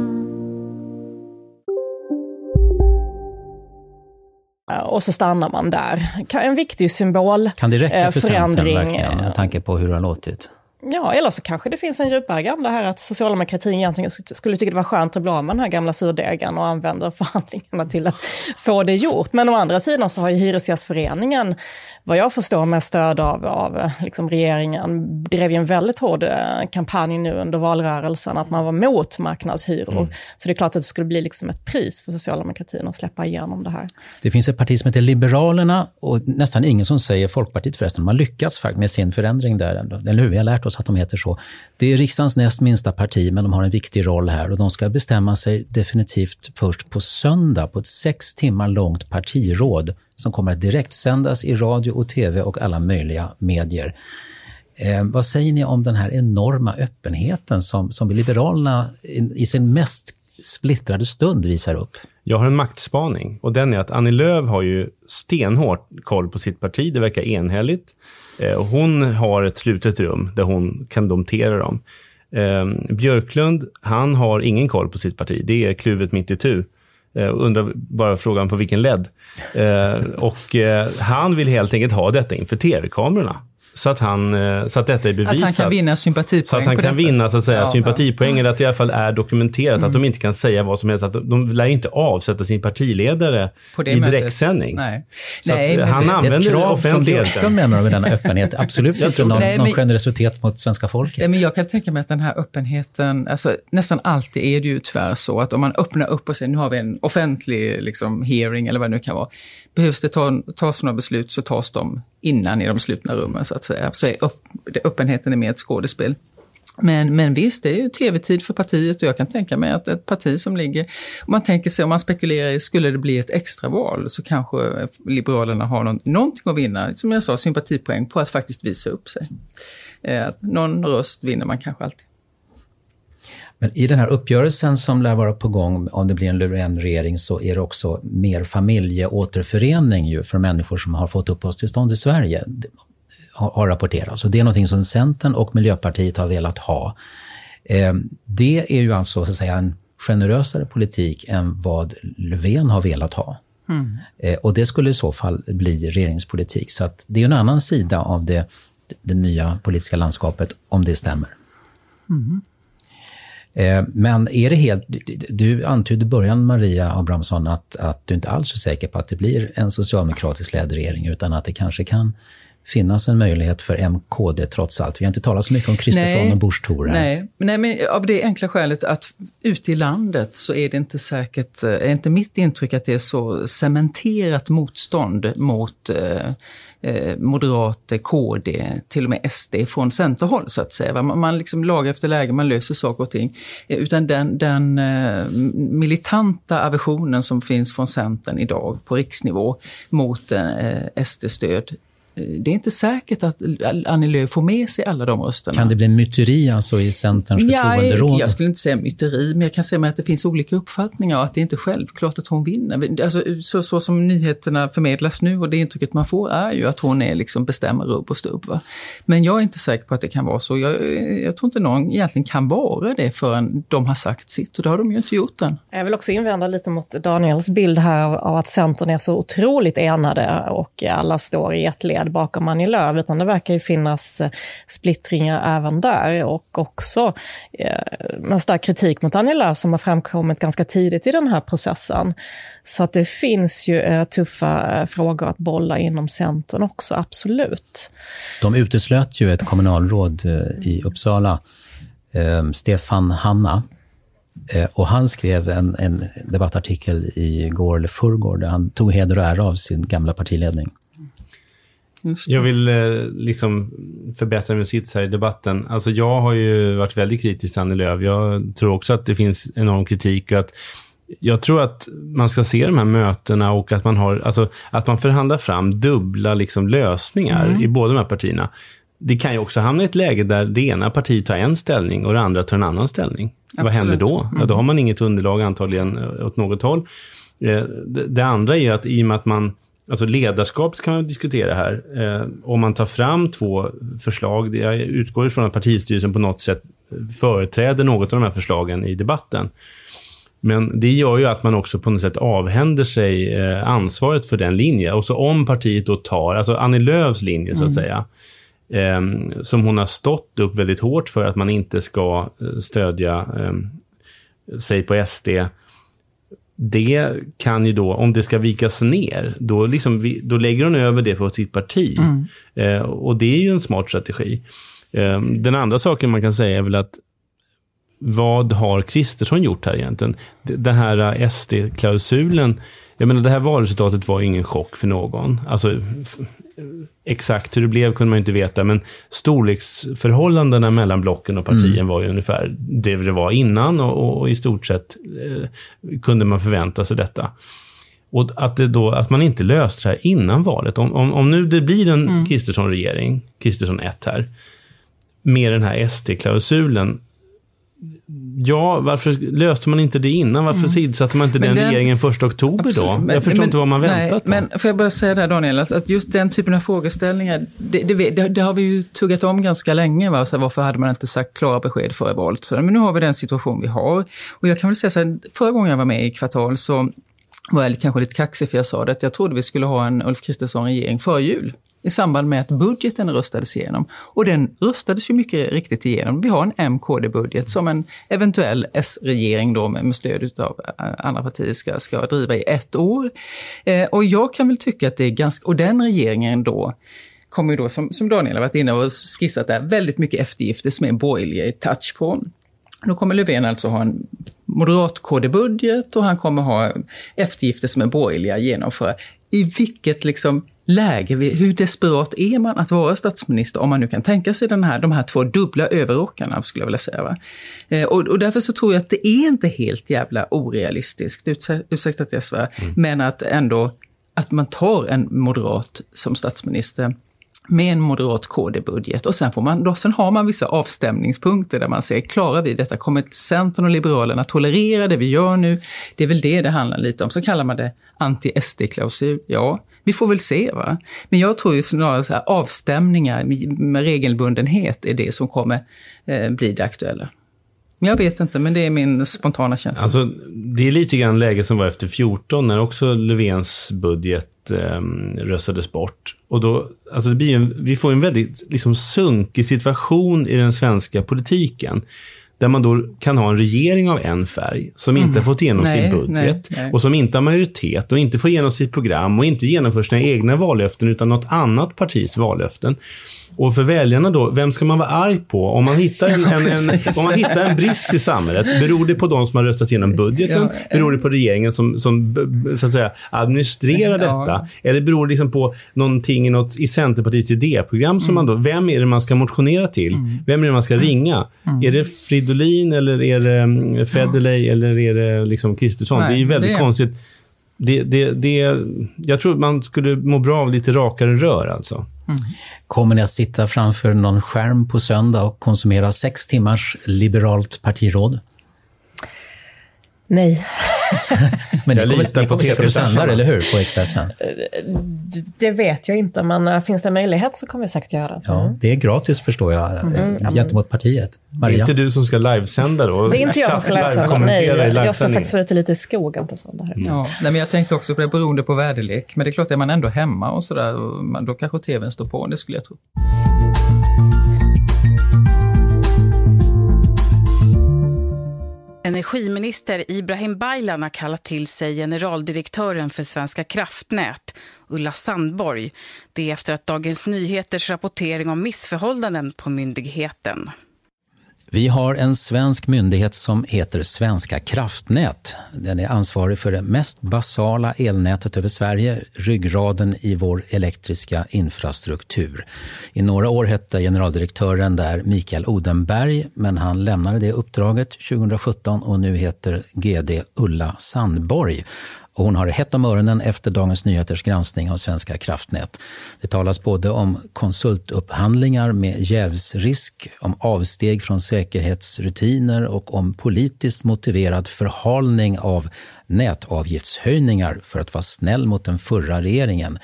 Och så stannar man där. En viktig symbol. Kan det räcka för Centern verkligen, med tanke på hur det har låtit? Ja, eller så kanske det finns en djupare agenda här att socialdemokratin egentligen skulle tycka det var skönt att bli av med den här gamla surdegen och använder förhandlingarna till att få det gjort. Men å andra sidan så har ju Hyresgästföreningen, vad jag förstår med stöd av, av liksom regeringen, drev ju en väldigt hård eh, kampanj nu under valrörelsen att man var mot marknadshyror. Mm. Så det är klart att det skulle bli liksom ett pris för socialdemokratin att släppa igenom det här. Det finns ett parti som heter Liberalerna och nästan ingen som säger Folkpartiet förresten. De har lyckats med sin förändring där, eller hur? Vi har lärt oss att de heter så. Det är riksdagens näst minsta parti, men de har en viktig roll här och de ska bestämma sig definitivt först på söndag på ett sex timmar långt partiråd som kommer att direktsändas i radio och tv och alla möjliga medier. Eh, vad säger ni om den här enorma öppenheten som, som Liberalerna i, i sin mest splittrade stund visar upp? Jag har en maktspaning och den är att Annie Lööf har ju stenhårt koll på sitt parti. Det verkar enhälligt. Eh, hon har ett slutet rum där hon kan domtera dem. Eh, Björklund, han har ingen koll på sitt parti. Det är kluvet mitt i tu. Eh, undrar bara frågan på vilken led. Eh, och eh, han vill helt enkelt ha detta inför tv-kamerorna. Så att, han, eh, så att detta är bevisat. Att han kan vinna sympatipoäng Så att han kan detta. vinna så att säga, Ja, sympatipoäng, ja. eller att det i alla fall är dokumenterat. Mm. Att de inte kan säga vad som helst. Att de, de lär inte avsätta sin partiledare På det i direktsändning. Nej. Så Nej, men han det- Det är ett använder krav från offentligheten. Menar med denna öppenhet? Absolut Jag inte någon, Nej, någon generositet mot svenska folket. Nej, men jag kan tänka mig att den här öppenheten, alltså nästan alltid är det ju tyvärr så att om man öppnar upp och säger nu har vi en offentlig liksom, hearing eller vad det nu kan vara. Behövs det ta, tas några beslut så tas de innan i de slutna rummen så att säga. Så är upp, öppenheten är mer ett skådespel. Men, men visst, det är ju tv-tid för partiet och jag kan tänka mig att ett parti som ligger, om man tänker sig, om man spekulerar i, skulle det bli ett extraval så kanske Liberalerna har någon, någonting att vinna, som jag sa, sympatipoäng på att faktiskt visa upp sig. Eh, någon röst vinner man kanske alltid. Men i den här uppgörelsen som lär vara på gång, om det blir en Löfven-regering, så är det också mer familjeåterförening ju för människor som har fått uppehållstillstånd i Sverige, har, rapporterats. Och det är någonting som Centern och Miljöpartiet har velat ha. Eh, det är ju alltså så att säga en generösare politik än vad Löfven har velat ha. Mm. Eh, och det skulle i så fall bli regeringspolitik. Så det är en annan sida av det, det nya politiska landskapet, om det stämmer. Mm. Eh, men är det helt... du- Du antydde i början, Maria Abrahamsson, att, att du inte alls är säker på att det blir en socialdemokratisk ledd regering, utan att det kanske kan finnas en möjlighet för MKD trots allt. Vi har inte talat så mycket om Kristersson och Busch. Nej, nej, men av det enkla skälet att ute i landet så är det inte säkert, eh, är inte mitt intryck att det är så cementerat motstånd mot eh, eh, Moderater, KD, till och med SD från Centerhåll så att säga. Man, man liksom lagar efter läge, man löser saker och ting. Eh, Utan den, den eh, militanta aversionen som finns från Centern idag på riksnivå mot eh, SD-stöd eh, det är inte säkert att Annie Lööf får med sig alla de rösterna. Kan det bli myteri alltså i Centerns Ja, förtroenderåd? jag skulle inte säga myteri, men jag kan säga mig att det finns olika uppfattningar och att det inte är självklart att hon vinner. Alltså, så, så som nyheterna förmedlas nu och det intrycket man får är ju att hon är liksom bestämmer rubb och stubb. Va? Men jag är inte säker på att det kan vara så. Jag, jag tror inte någon egentligen kan vara det förrän de har sagt sitt och det har de ju inte gjort än. Jag vill också invända lite mot Daniels bild här av- av att Centern är så otroligt enade och alla står i ett led bakom Annie Lööf, utan det verkar ju finnas eh, splittringar även där och också eh, en stark kritik mot Annie Lööf som har framkommit ganska tidigt i den här processen. Så att det finns ju eh, tuffa eh, frågor att bolla inom Centern också, absolut. De uteslöt ju ett kommunalråd eh, i Uppsala, eh, Stefan Hanna. Eh, och han skrev en, en debattartikel i går eller förrgår där han tog heder och ära av sin gamla partiledning. Jag vill eh, liksom förbättra min sits här i debatten. Alltså jag har ju varit väldigt kritisk till Annie Lööf. Jag tror också att det finns enorm kritik och att jag tror att man ska se de här mötena och att man, har, alltså, att man förhandlar fram dubbla liksom, lösningar Mm. i båda de här partierna. Det kan ju också hamna i ett läge där det ena partiet tar en ställning och det andra tar en annan ställning. Vad Absolut. händer då? Ja, då har man inget underlag antagligen eh, åt något håll. Eh, Det, det andra är ju att i och med att man Alltså ledarskapet kan man diskutera här. Eh, om man tar fram två förslag, det- jag utgår ifrån att partistyrelsen på något sätt företräder något av de här förslagen i debatten. Men det gör ju att man också på något sätt avhänder sig eh, ansvaret för den linjen. Och så om partiet då tar, alltså Annie Lööfs linje så att Mm. säga, eh, som hon har stått upp väldigt hårt för att man inte ska eh, stödja eh, sig på SD. Det kan ju då, om det ska vikas ner, då, liksom, då lägger hon över det på sitt parti. Mm. Eh, och det är ju en smart strategi. Eh, den andra saken man kan säga är väl att vad har Kristersson gjort här egentligen? Den här eh, SD-klausulen, jag menar det här valresultatet var ingen chock för någon. Alltså, exakt hur det blev kunde man ju inte veta, men storleksförhållandena mellan blocken och partien Mm. var ju ungefär det det var innan och, och i stort sett eh, kunde man förvänta sig detta. Och att, då, att man inte löste det här innan valet. Om, om, om nu det blir en Mm. Kristersson-regering, Kristersson 1 här, med den här SD-klausulen, Ja, varför löste man inte det innan? Varför mm. sidsatte man inte men den, den regeringen första oktober absolut, då? Men, jag förstår men, inte vad man väntat nej, på. Men får jag bara säga där Daniel, att, att just den typen av frågeställningar, det, det, det, det har vi ju tuggat om ganska länge. Va? Så varför hade man inte sagt klara besked före valet? Så, men nu har vi den situation vi har. Och jag kan väl säga så här, förra gången jag var med i Kvartal så var jag kanske lite kaxig för jag sa det, att jag trodde vi skulle ha en Ulf Kristersson-regering före jul i samband med att budgeten röstades igenom. Och den röstades ju mycket riktigt igenom. Vi har en MKD-budget som en eventuell S-regering då med, stöd av eh, andra partier ska, ska driva i ett år. Eh, och jag kan väl tycka att det är ganska, och den regeringen då kommer ju då, som, som Daniel har varit inne och skissat där, väldigt mycket eftergifter som är borgerliga touch på. Då kommer Löfven alltså ha en moderat KD-budget och han kommer ha eftergifter som är borgerliga genomföra. I vilket liksom läge, hur desperat är man att vara statsminister om man nu kan tänka sig den här, de här två dubbla överrockarna, skulle jag vilja säga. Eh, och, och, därför så tror jag att det är inte helt jävla orealistiskt, ursäkta att jag svär, mm. men att ändå att man tar en moderat som statsminister med en moderat KD-budget och sen, får man, då, sen har man vissa avstämningspunkter där man säger, klarar vi detta? Kommer Centern och Liberalerna tolerera det vi gör nu? Det är väl det det handlar lite om. Så kallar man det anti-SD-klausul. Ja, vi får väl se. va. Men jag tror ju snarare så här, avstämningar med regelbundenhet är det som kommer eh, bli det aktuella. Jag vet inte, men det är min spontana känsla. Alltså, det är lite grann läget som var efter 14, när också Löfvens budget eh, röstades bort. Och då, alltså det blir en, vi får en väldigt liksom, sunkig situation i den svenska politiken där man då kan ha en regering av en färg som inte mm. fått igenom nej, sin budget nej, nej. och som inte har majoritet och inte får igenom sitt program och inte genomför sina egna vallöften utan något annat partis vallöften. Och för väljarna då, vem ska man vara arg på? Om man hittar en, en, en om man hittar en brist i samhället, beror det på de som har röstat igenom budgeten? Beror det på regeringen som, som så att säga, administrerar detta? Eller beror det liksom på någonting i, något, i Centerpartiets idéprogram som mm. man då, vem är det man ska motionera till? Mm. Vem är det man ska ringa? Mm. Är det Fridolin eller är det Federley eller är det liksom Kristersson? Det är ju väldigt konstigt. Det, det, det, jag tror man skulle må bra av lite rakare rör alltså. Mm. Kommer ni att sitta framför någon skärm på söndag och konsumera sex timmars liberalt partiråd? Nej. men det kommer, ni kommer se på sändare, eller hur? På Expressen? Det vet jag inte, men eh, finns det möjlighet så kommer vi säkert göra det. Ja, det är gratis förstår jag, mm. gentemot partiet. Maria? Det är inte du som ska livesända då? Det är inte jag som ska livesända, nej. Jag ska faktiskt vara ute lite i skogen på söndag. Mm. Ja, nej, men jag tänkte också på det beroende på väderlek. Men det är klart, är man ändå hemma och sådär, då kanske tvn står på, det skulle jag tro. Energiminister Ibrahim Baylan har kallat till sig generaldirektören för Svenska kraftnät, Ulla Sandborg. Det är efter att Dagens Nyheters rapportering om missförhållanden på myndigheten. Vi har en svensk myndighet som heter Svenska kraftnät. Den är ansvarig för det mest basala elnätet över Sverige, ryggraden i vår elektriska infrastruktur. I några år hette generaldirektören där Mikael Odenberg, men han lämnade det uppdraget 2017 och nu heter GD Ulla Sandborg. Och hon har det hett om öronen efter Dagens Nyheters granskning av Svenska kraftnät. Det talas både om konsultupphandlingar med jävsrisk, om avsteg från säkerhetsrutiner och om politiskt motiverad förhalning av nätavgiftshöjningar för att vara snäll mot den förra regeringen.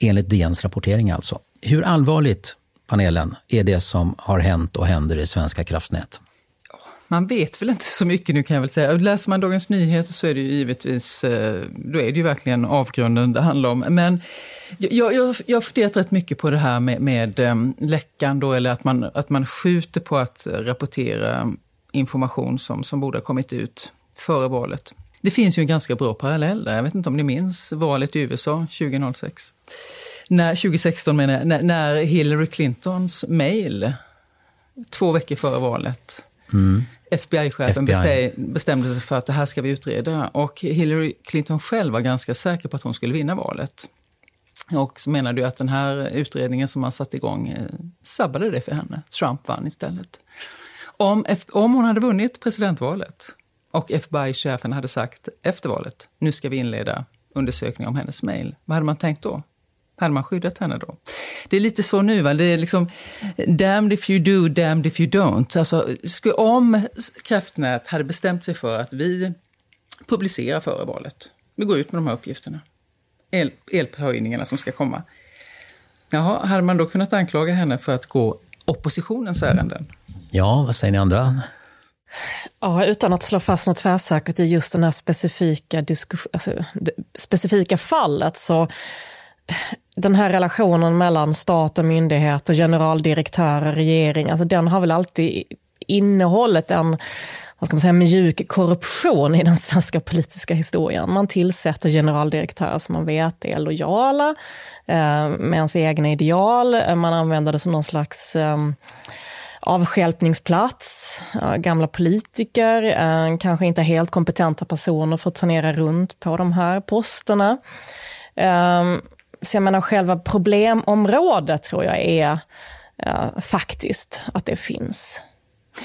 Enligt DNs rapportering alltså. Hur allvarligt, panelen, är det som har hänt och händer i Svenska kraftnät? Man vet väl inte så mycket nu kan jag väl säga. Läser man Dagens Nyheter så är det ju givetvis, eh, då är det ju verkligen avgrunden det handlar om. Men jag, jag, jag har funderat rätt mycket på det här med, med eh, läckan då, eller att man, att man skjuter på att rapportera information som, som borde ha kommit ut före valet. Det finns ju en ganska bra parallell där. Jag vet inte om ni minns valet i USA 2006? När, 2016 menar jag, när, när Hillary Clintons mail två veckor före valet Mm. FBI-chefen FBI. bestämde sig för att det här ska vi utreda. Och Hillary Clinton själv var ganska säker på att hon skulle vinna valet. Och så menade ju att den här utredningen som man satte igång eh, sabbade det för henne. Trump vann istället. Om, om hon hade vunnit presidentvalet och FBI-chefen hade sagt efter valet, nu ska vi inleda undersökning om hennes mejl. Vad hade man tänkt då? Hade man skyddat henne då? Det är lite så nu, va? det är liksom damned if you do, damned if you don't. Alltså, om Kraftnät hade bestämt sig för att vi publicerar före valet, vi går ut med de här uppgifterna, El, elhöjningarna som ska komma. Jaha, hade man då kunnat anklaga henne för att gå oppositionens ärenden? Ja, vad säger ni andra? Ja, utan att slå fast något tvärsäkert i just det här specifika, alltså, specifika fallet så den här relationen mellan stat och myndighet och generaldirektörer, regering, alltså den har väl alltid innehållit en vad ska man säga, mjuk korruption i den svenska politiska historien. Man tillsätter generaldirektörer som man vet är lojala eh, med ens egna ideal. Man använder det som någon slags ehm, eh, avskälpningsplats, gamla politiker, eh, kanske inte helt kompetenta personer för att turnera runt på de här posterna. Ehm, så jag menar själva problemområdet tror jag är eh, faktiskt att det finns.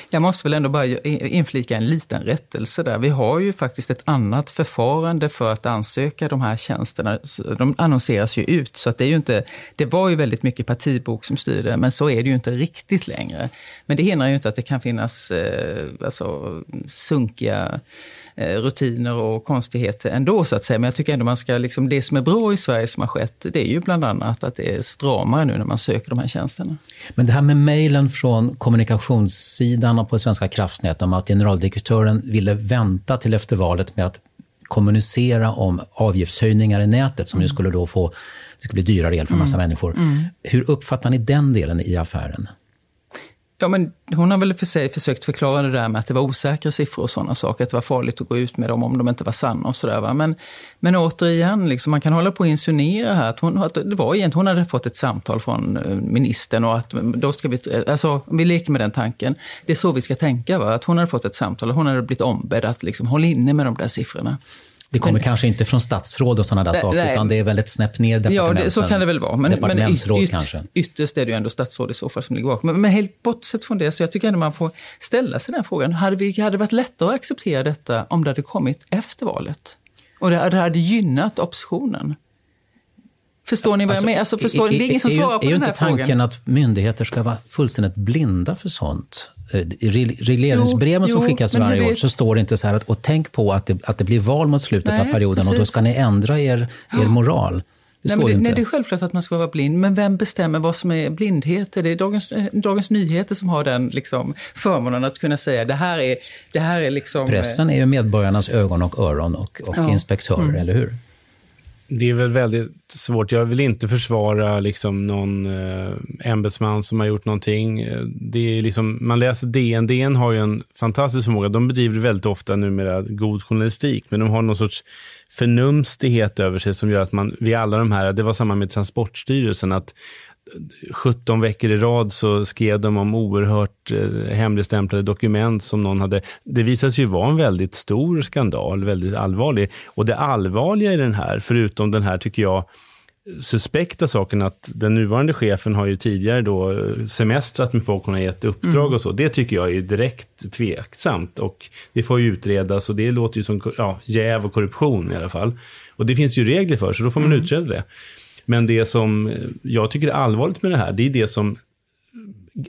Jag måste väl ändå bara inflika en liten rättelse där. Vi har ju faktiskt ett annat förfarande för att ansöka de här tjänsterna. De annonseras ju ut, så att det är ju inte... Det var ju väldigt mycket partibok som styrde, men så är det ju inte riktigt längre. Men det hindrar ju inte att det kan finnas eh, alltså, sunkiga rutiner och konstigheter ändå så att säga. Men jag tycker ändå man ska, liksom, det som är bra i Sverige som har skett, det är ju bland annat att det är stramare nu när man söker de här tjänsterna. Men det här med mejlen från kommunikationssidan på Svenska kraftnät om att generaldirektören ville vänta till efter valet med att kommunicera om avgiftshöjningar i nätet som ju skulle då få, det skulle bli dyrare el för en massa mm. människor. Mm. Hur uppfattar ni den delen i affären? Ja, men hon har väl för sig försökt förklara det där med att det var osäkra siffror och sådana saker. Att det var farligt att gå ut med dem om de inte var sanna och sådär. Men, men återigen, liksom, man kan hålla på och insinuera här att hon, att det var egentligen, hon hade fått ett samtal från eh, ministern och att mm, då ska vi, eh, alltså vi leker med den tanken. Det är så vi ska tänka, va? att hon hade fått ett samtal och hon hade blivit ombedd att liksom hålla inne med de där siffrorna. Det kommer men, kanske inte från statsråd och sådana där nej, saker, nej. utan det är väl ett snäpp ner departementen. Ja, det, så kan det väl vara. Men, departementsråd men yt, kanske. Ytterst är det ju ändå statsråd i så fall som ligger bakom. Men, men helt bortsett från det, så jag tycker ändå man får ställa sig den frågan. Hade, vi, hade det varit lättare att acceptera detta om det hade kommit efter valet? Och det, det hade gynnat oppositionen? Förstår ni vad alltså, jag menar? Alltså, förstår, är, det är ingen som svarar på är den här frågan. Är ju inte tanken att myndigheter ska vara fullständigt blinda för sånt? Eh, I regleringsbreven som skickas varje år så står det inte så här att och tänk på att det, att det blir val mot slutet nej, av perioden precis. och då ska ni ändra er, er moral. Det nej, det, nej, det är självklart att man ska vara blind, men vem bestämmer vad som är blindhet? Det är Dagens, eh, Dagens Nyheter som har den liksom, förmånen att kunna säga det här är, det här är liksom... Pressen är ju medborgarnas ögon och öron och, och ja. inspektörer, mm. eller hur? Det är väl väldigt svårt. Jag vill inte försvara liksom någon eh, ämbetsman som har gjort någonting. Eh, det är liksom, man läser DN. DN har ju en fantastisk förmåga. De bedriver väldigt ofta numera god journalistik, men de har någon sorts förnumstighet över sig som gör att man vid alla de här, det var samma med Transportstyrelsen, att 17 veckor i rad så skrev de om oerhört eh, hemligstämplade dokument som någon hade. Det visade sig ju vara en väldigt stor skandal, väldigt allvarlig. Och det allvarliga i den här, förutom den här tycker jag suspekta saken att den nuvarande chefen har ju tidigare då eh, semestrat med folk hon har gett uppdrag mm. och så. Det tycker jag är direkt tveksamt och det får ju utredas och det låter ju som ja, jäv och korruption i alla fall. Och det finns ju regler för så då får man mm. utreda det. Men det som jag tycker är allvarligt med det här, det är det som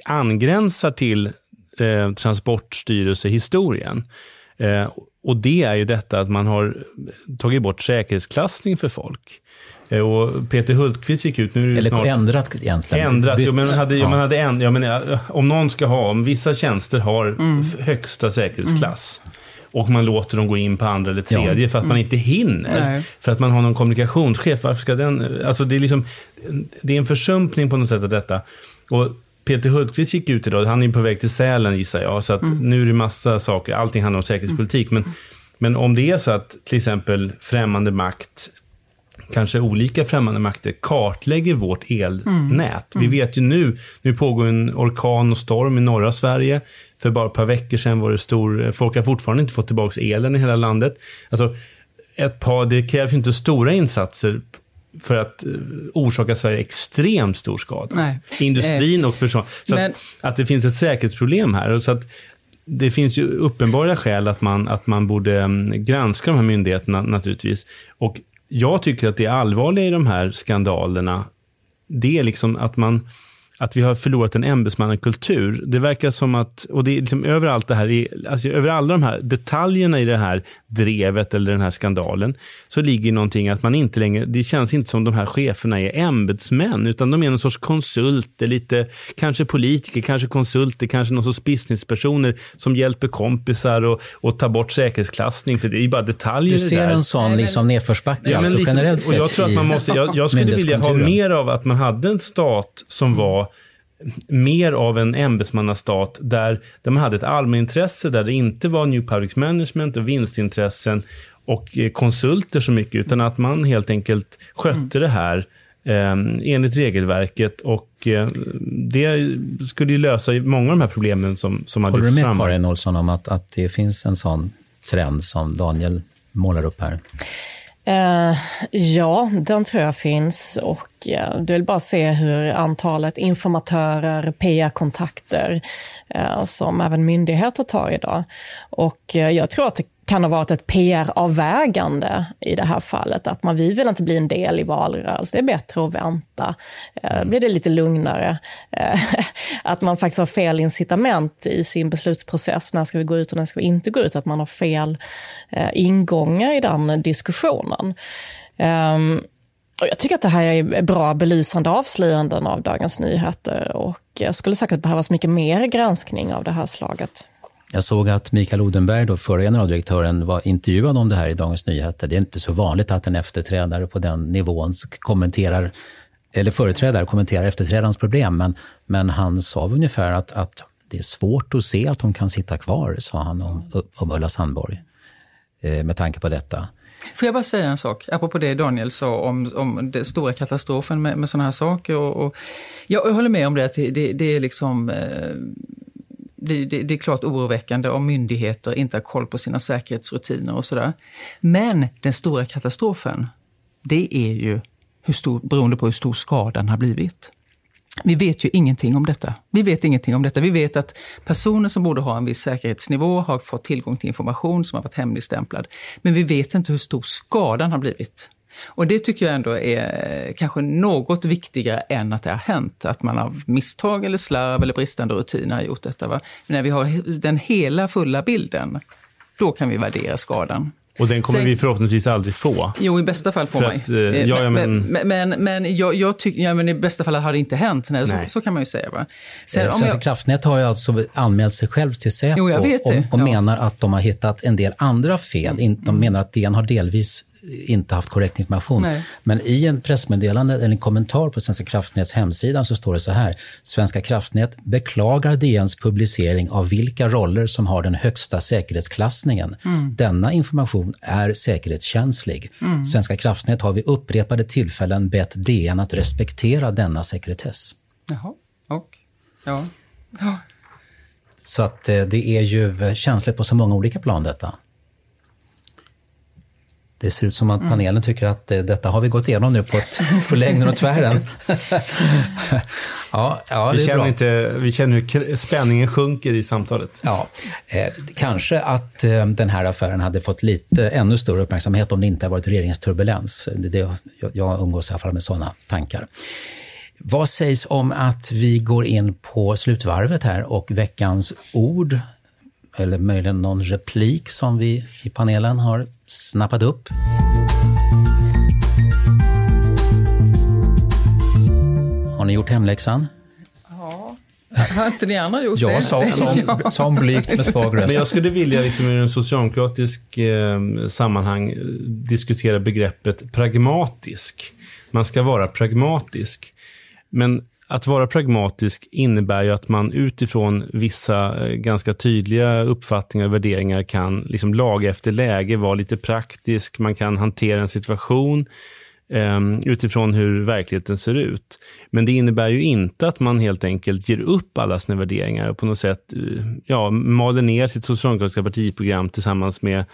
angränsar till eh, Transportstyrelsehistorien. Eh, och det är ju detta att man har tagit bort säkerhetsklassning för folk. Eh, och Peter Hultqvist gick ut, nu Eller snart, ändrat egentligen. Ändrat, jo, men hade, ja. man hade en, jag menar, om någon ska ha, om vissa tjänster har mm. högsta säkerhetsklass. Mm och man låter dem gå in på andra eller tredje ja. för att man mm. inte hinner. Nej. För att man har någon kommunikationschef. Varför ska den... Alltså det är liksom... Det är en försumpning på något sätt av detta. Och Peter Hultqvist gick ut idag, han är på väg till Sälen gissar jag, så att mm. nu är det massa saker, allting handlar om säkerhetspolitik. Men, men om det är så att till exempel främmande makt kanske olika främmande makter kartlägger vårt elnät. Mm. Vi vet ju nu, nu pågår en orkan och storm i norra Sverige. För bara ett par veckor sedan var det stor, folk har fortfarande inte fått tillbaka elen i hela landet. Alltså, ett par, det krävs inte stora insatser för att eh, orsaka Sverige extremt stor skada. Nej. Industrin och person. Så Men... att, att, det finns ett säkerhetsproblem här. Så att det finns ju uppenbara skäl att man, att man borde mm, granska de här myndigheterna naturligtvis. Och jag tycker att det allvarliga i de här skandalerna det är liksom att man att vi har förlorat en ämbetsmannakultur. Det verkar som att, och det är liksom överallt det här, alltså över alla de här detaljerna i det här drevet eller den här skandalen, så ligger någonting att man inte längre, det känns inte som de här cheferna är ämbetsmän, utan de är någon sorts konsulter, lite, kanske politiker, kanske konsulter, kanske någon sorts businesspersoner som hjälper kompisar och, och tar bort säkerhetsklassning, för det är ju bara detaljer Du ser en sån liksom nedförsbacke, ja, alltså, generellt sett och jag tror att man måste, jag, jag skulle vilja ha mer av att man hade en stat som var mer av en ämbetsmannastat där, där man hade ett allmänintresse, där det inte var new public management och vinstintressen och eh, konsulter så mycket, utan att man helt enkelt skötte det här eh, enligt regelverket och eh, det skulle ju lösa många av de här problemen som, som har lyfts fram. Håller du med Karin Olsson om att, att det finns en sån trend som Daniel målar upp här? Eh, ja, den tror jag finns och eh, du vill bara se hur antalet informatörer, PR-kontakter eh, som även myndigheter tar idag. Och jag tror att det kan ha varit ett PR-avvägande i det här fallet. Att man, vi vill inte bli en del i valrörelsen, det är bättre att vänta. Eh, blir det lite lugnare. Eh, att man faktiskt har fel incitament i sin beslutsprocess. När ska vi gå ut och när ska vi inte gå ut? Att man har fel eh, ingångar i den diskussionen. Och jag tycker att det här är bra belysande avslöjanden av Dagens Nyheter och jag skulle säkert behövas mycket mer granskning av det här slaget. Jag såg att Mikael Odenberg, då, förra generaldirektören, var intervjuad om det här i Dagens Nyheter. Det är inte så vanligt att en efterträdare på den nivån kommenterar, eller företrädare kommenterar efterträdarens problem, men, men han sa ungefär att, att det är svårt att se att hon kan sitta kvar, sa han om, om Ulla Sandborg, eh, med tanke på detta. Får jag bara säga en sak, apropå det Daniel sa om, om den stora katastrofen med, med sådana här saker. Och, och jag, jag håller med om det, att det, det, det är liksom eh, det, det, det, är klart oroväckande om myndigheter inte har koll på sina säkerhetsrutiner och sådär. Men den stora katastrofen, det är ju hur stor, beroende på hur stor skadan har blivit. Vi vet ju ingenting om detta. Vi vet ingenting om detta. Vi vet att personer som borde ha en viss säkerhetsnivå har fått tillgång till information som har varit hemligstämplad. Men vi vet inte hur stor skadan har blivit. Och det tycker jag ändå är kanske något viktigare än att det har hänt. Att man av misstag eller slarv eller bristande rutiner har gjort detta. Va? Men när vi har den hela fulla bilden, då kan vi värdera skadan. Och den kommer Sen, vi förhoppningsvis aldrig få. Jo, i bästa fall får man ju. Eh, ja, ja, men men, men, men jag, jag tycker, ja, men i bästa fall har det inte hänt. Nej, Nej. Så, så, kan man ju säga. Va? Sen, eh, Svenska jag, kraftnät har ju alltså anmält sig själv till Säpo jo, och, och menar att de har hittat en del andra fel. Mm. De menar att DN har delvis inte haft korrekt information. Nej. Men i en pressmeddelande eller en kommentar på Svenska kraftnäts hemsida så står det så här. Svenska kraftnät beklagar DNs publicering av vilka roller som har den högsta säkerhetsklassningen. Mm. Denna information är säkerhetskänslig. Mm. Svenska kraftnät har vid upprepade tillfällen bett DN att respektera denna sekretess. Jaha, och ja. ja. Så att eh, det är ju eh, känsligt på så många olika plan detta. Det ser ut som att mm. panelen tycker att eh, detta har vi gått igenom nu på, ett, på längden och tvären. ja, ja, vi, känner inte, vi känner hur spänningen sjunker i samtalet. Ja, eh, kanske att eh, den här affären hade fått lite ännu större uppmärksamhet om det inte hade varit regeringsturbulens. Det, det, jag, jag umgås i alla fall med sådana tankar. Vad sägs om att vi går in på slutvarvet här och veckans ord eller möjligen någon replik som vi i panelen har snappat upp. Har ni gjort hemläxan? Ja. Har inte ni andra gjort det? Jag sa, som, som blygt med svag röst. Men jag skulle vilja liksom i en socialdemokratisk eh, sammanhang eh, diskutera begreppet pragmatisk. Man ska vara pragmatisk. Men att vara pragmatisk innebär ju att man utifrån vissa eh, ganska tydliga uppfattningar och värderingar kan liksom laga efter läge, vara lite praktisk, man kan hantera en situation um, utifrån hur verkligheten ser ut. Men det innebär ju inte att man helt enkelt ger upp alla sina värderingar och på något sätt eh, ja, maler ner sitt socialdemokratiska partiprogram tillsammans med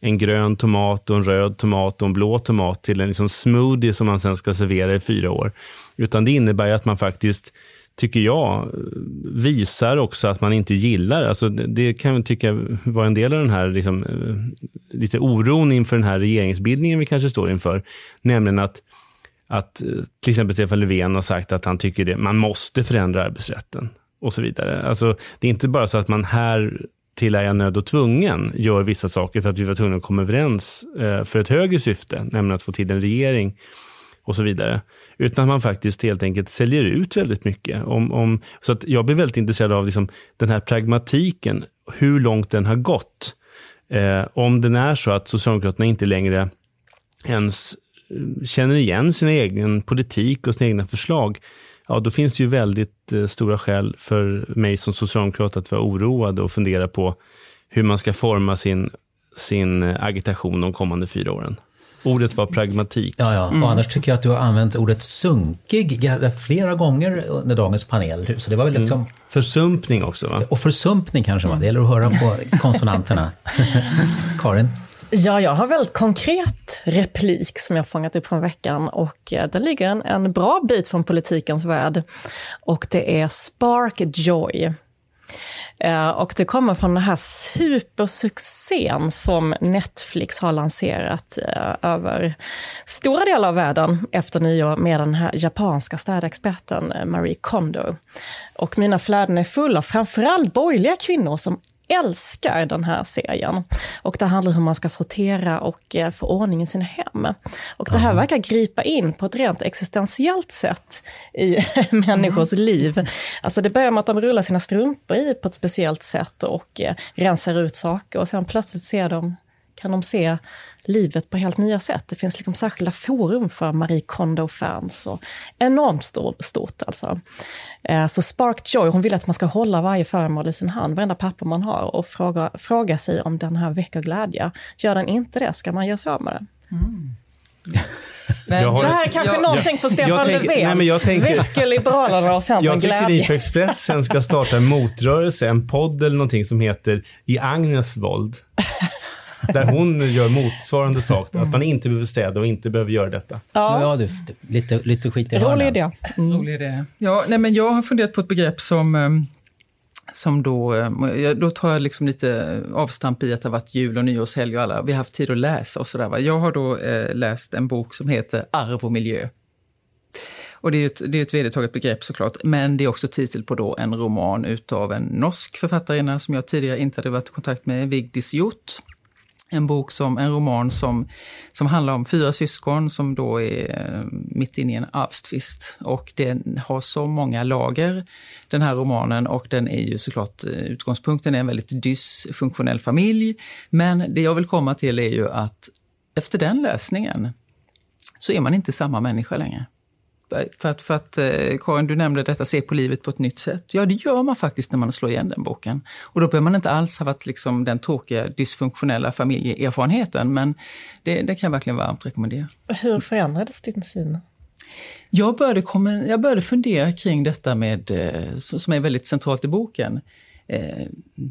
en grön tomat och en röd tomat och en blå tomat till en liksom smoothie som man sen ska servera i fyra år. Utan det innebär att man faktiskt tycker jag, visar också att man inte gillar. Alltså det kan jag tycka var en del av den här liksom, eh, lite oron inför den här regeringsbildningen vi kanske står inför. Nämligen att att eh, till exempel Stefan Löfven har sagt att han tycker det, man måste förändra arbetsrätten och så vidare. Alltså, det är inte bara så att man här till är jag nöd och tvungen gör vissa saker för att vi var tvungna att komma överens eh, för ett högre syfte, nämligen att få till en regering och så vidare. Utan att man faktiskt helt enkelt säljer ut väldigt mycket. Om, om, så att jag blir väldigt intresserad av liksom den här pragmatiken, hur långt den har gått. Eh, om den är så att Socialdemokraterna inte längre ens eh, känner igen sin egen politik och sina egna förslag, ja då finns det ju väldigt eh, stora skäl för mig som socialdemokrat att vara oroad och fundera på hur man ska forma sin, sin eh, agitation de kommande fyra åren. Ordet var pragmatik. Ja, ja. Mm. Och annars tycker jag att du har använt ordet sunkig flera gånger under dagens panel. Så det var väl liksom... Mm. Försumpning också va? Och försumpning kanske, va? det gäller att höra på konsonanterna. Karin? Ja, jag har väldigt konkret replik som jag fångat upp från veckan och eh, den ligger en, en bra bit från politikens värld. Och det är Spark Joy. Eh, och det kommer från den här supersuccén som Netflix har lanserat eh, över stora delar av världen efter nyår med den här japanska städexperten eh, Marie Kondo. Och mina flöden är fulla, framförallt borgerliga kvinnor som älskar den här serien. Och det handlar om hur man ska sortera och eh, få ordning i sina hem. Och det här Aha. verkar gripa in på ett rent existentiellt sätt i människors mm. liv. Alltså det börjar med att de rullar sina strumpor i på ett speciellt sätt och eh, rensar ut saker och sen plötsligt ser de kan de se livet på helt nya sätt. Det finns liksom särskilda forum för Marie Kondo-fans och enormt stort, stort alltså. Eh, så Spark Joy, hon vill att man ska hålla varje föremål i sin hand, varenda papper man har och fråga, fråga sig om den här väcker glädje. Gör den inte det, ska man göra sig av med den. Mm. Men, har, det här är kanske jag, någonting för Stefan jag tänker, Löfven. Nej, jag tänker, Väcker Liberalerna och Centern Jag tycker ni på Expressen ska starta en motrörelse, en podd eller någonting som heter I Agnes våld. Där hon gör motsvarande sak. Att man inte behöver städa och inte behöver göra detta. Ja, ja du, lite, lite skit i Rolig idé. Mm. Rolig idé. Ja, nej, men jag har funderat på ett begrepp som ehm, som då, ehm, då tar jag liksom lite avstamp i att det har varit jul och nyårshelg och alla, vi har haft tid att läsa och sådär. Jag har då eh, läst en bok som heter Arv och miljö. Och det är ett, det är ett vedertaget begrepp såklart, men det är också titel på då en roman utav en norsk författarinna som jag tidigare inte hade varit i kontakt med, Vigdis Hjort en bok som, en roman som, som handlar om fyra syskon som då är eh, mitt inne i en arvstvist. Och den har så många lager, den här romanen, och den är ju såklart, eh, utgångspunkten är en väldigt dysfunktionell familj. Men det jag vill komma till är ju att efter den läsningen så är man inte samma människa längre. För att, för att eh, Karin, du nämnde detta, se på livet på ett nytt sätt. Ja, det gör man faktiskt när man slår igen den boken. Och då behöver man inte alls ha varit liksom den tråkiga, dysfunktionella familjeerfarenheten, men det, det kan jag verkligen varmt rekommendera. Hur förändrades din syn? Jag började, komma, jag började fundera kring detta med, eh, som är väldigt centralt i boken. Eh,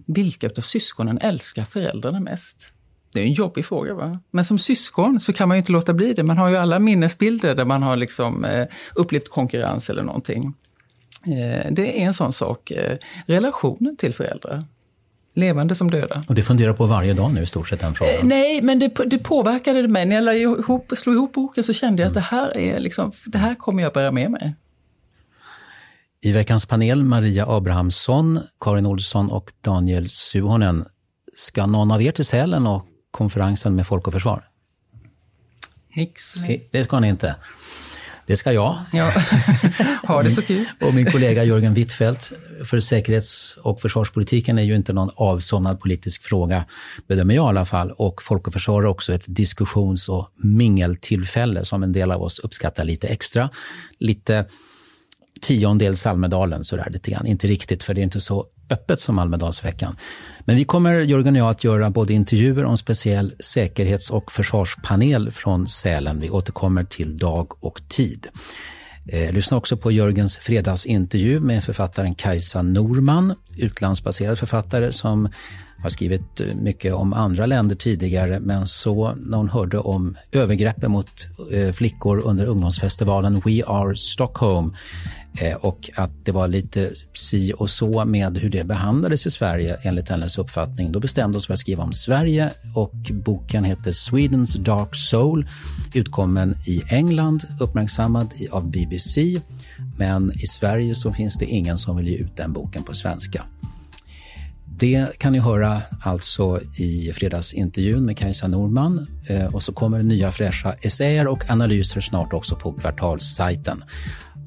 vilka av syskonen älskar föräldrarna mest? Det är en jobbig fråga. Va? Men som syskon så kan man ju inte låta bli det. Man har ju alla minnesbilder där man har liksom, eh, upplevt konkurrens eller någonting. Eh, det är en sån sak. Eh, relationen till föräldrar. Levande som döda. Och du funderar på varje dag nu i stort sett den frågan? Eh, nej, men det, det påverkade mig. När jag ihop, slog ihop boken så kände jag att det här, är liksom, det här kommer jag bära med mig. I veckans panel Maria Abrahamsson, Karin Olsson och Daniel Suhonen. Ska någon av er till Sälen och konferensen med Folk och Försvar? Nix. Det ska ni inte. Det ska jag. Ja. ha det så kul. och min kollega Jörgen Wittfeldt. För säkerhets och försvarspolitiken är ju inte någon avsomnad politisk fråga, bedömer jag i alla fall. Och Folk och Försvar är också ett diskussions och mingeltillfälle som en del av oss uppskattar lite extra. Lite tiondels Almedalen, sådär lite grann. Inte riktigt, för det är inte så öppet som Almedalsveckan. Men vi kommer, Jörgen och jag, att göra både intervjuer och en speciell säkerhets och försvarspanel från Sälen. Vi återkommer till dag och tid. Eh, lyssna också på Jörgens fredagsintervju med författaren Kajsa Norman, utlandsbaserad författare som har skrivit eh, mycket om andra länder tidigare men så när hon hörde om övergreppen mot eh, flickor under ungdomsfestivalen We Are Stockholm eh, och att det var lite si och så med hur det behandlades i Sverige enligt hennes uppfattning. Då bestämde oss för att skriva om Sverige och boken heter Swedens Dark Soul, utkommen i England, uppmärksammad av BBC. Men i Sverige så finns det ingen som vill ge ut den boken på svenska. Det kan ni höra alltså i fredagsintervjun med Kajsa Norman eh, och så kommer det nya fräscha essäer och analyser snart också på Kvartalssajten.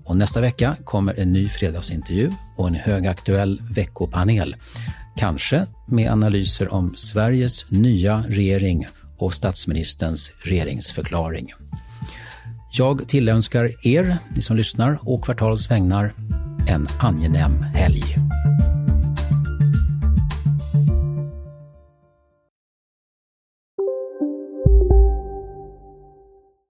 Och nästa vecka kommer en ny fredagsintervju och en högaktuell veckopanel. Kanske med analyser om Sveriges nya regering och statsministerns regeringsförklaring. Jag tillönskar er, ni som lyssnar, och Kvartals vägnar en angenäm helg.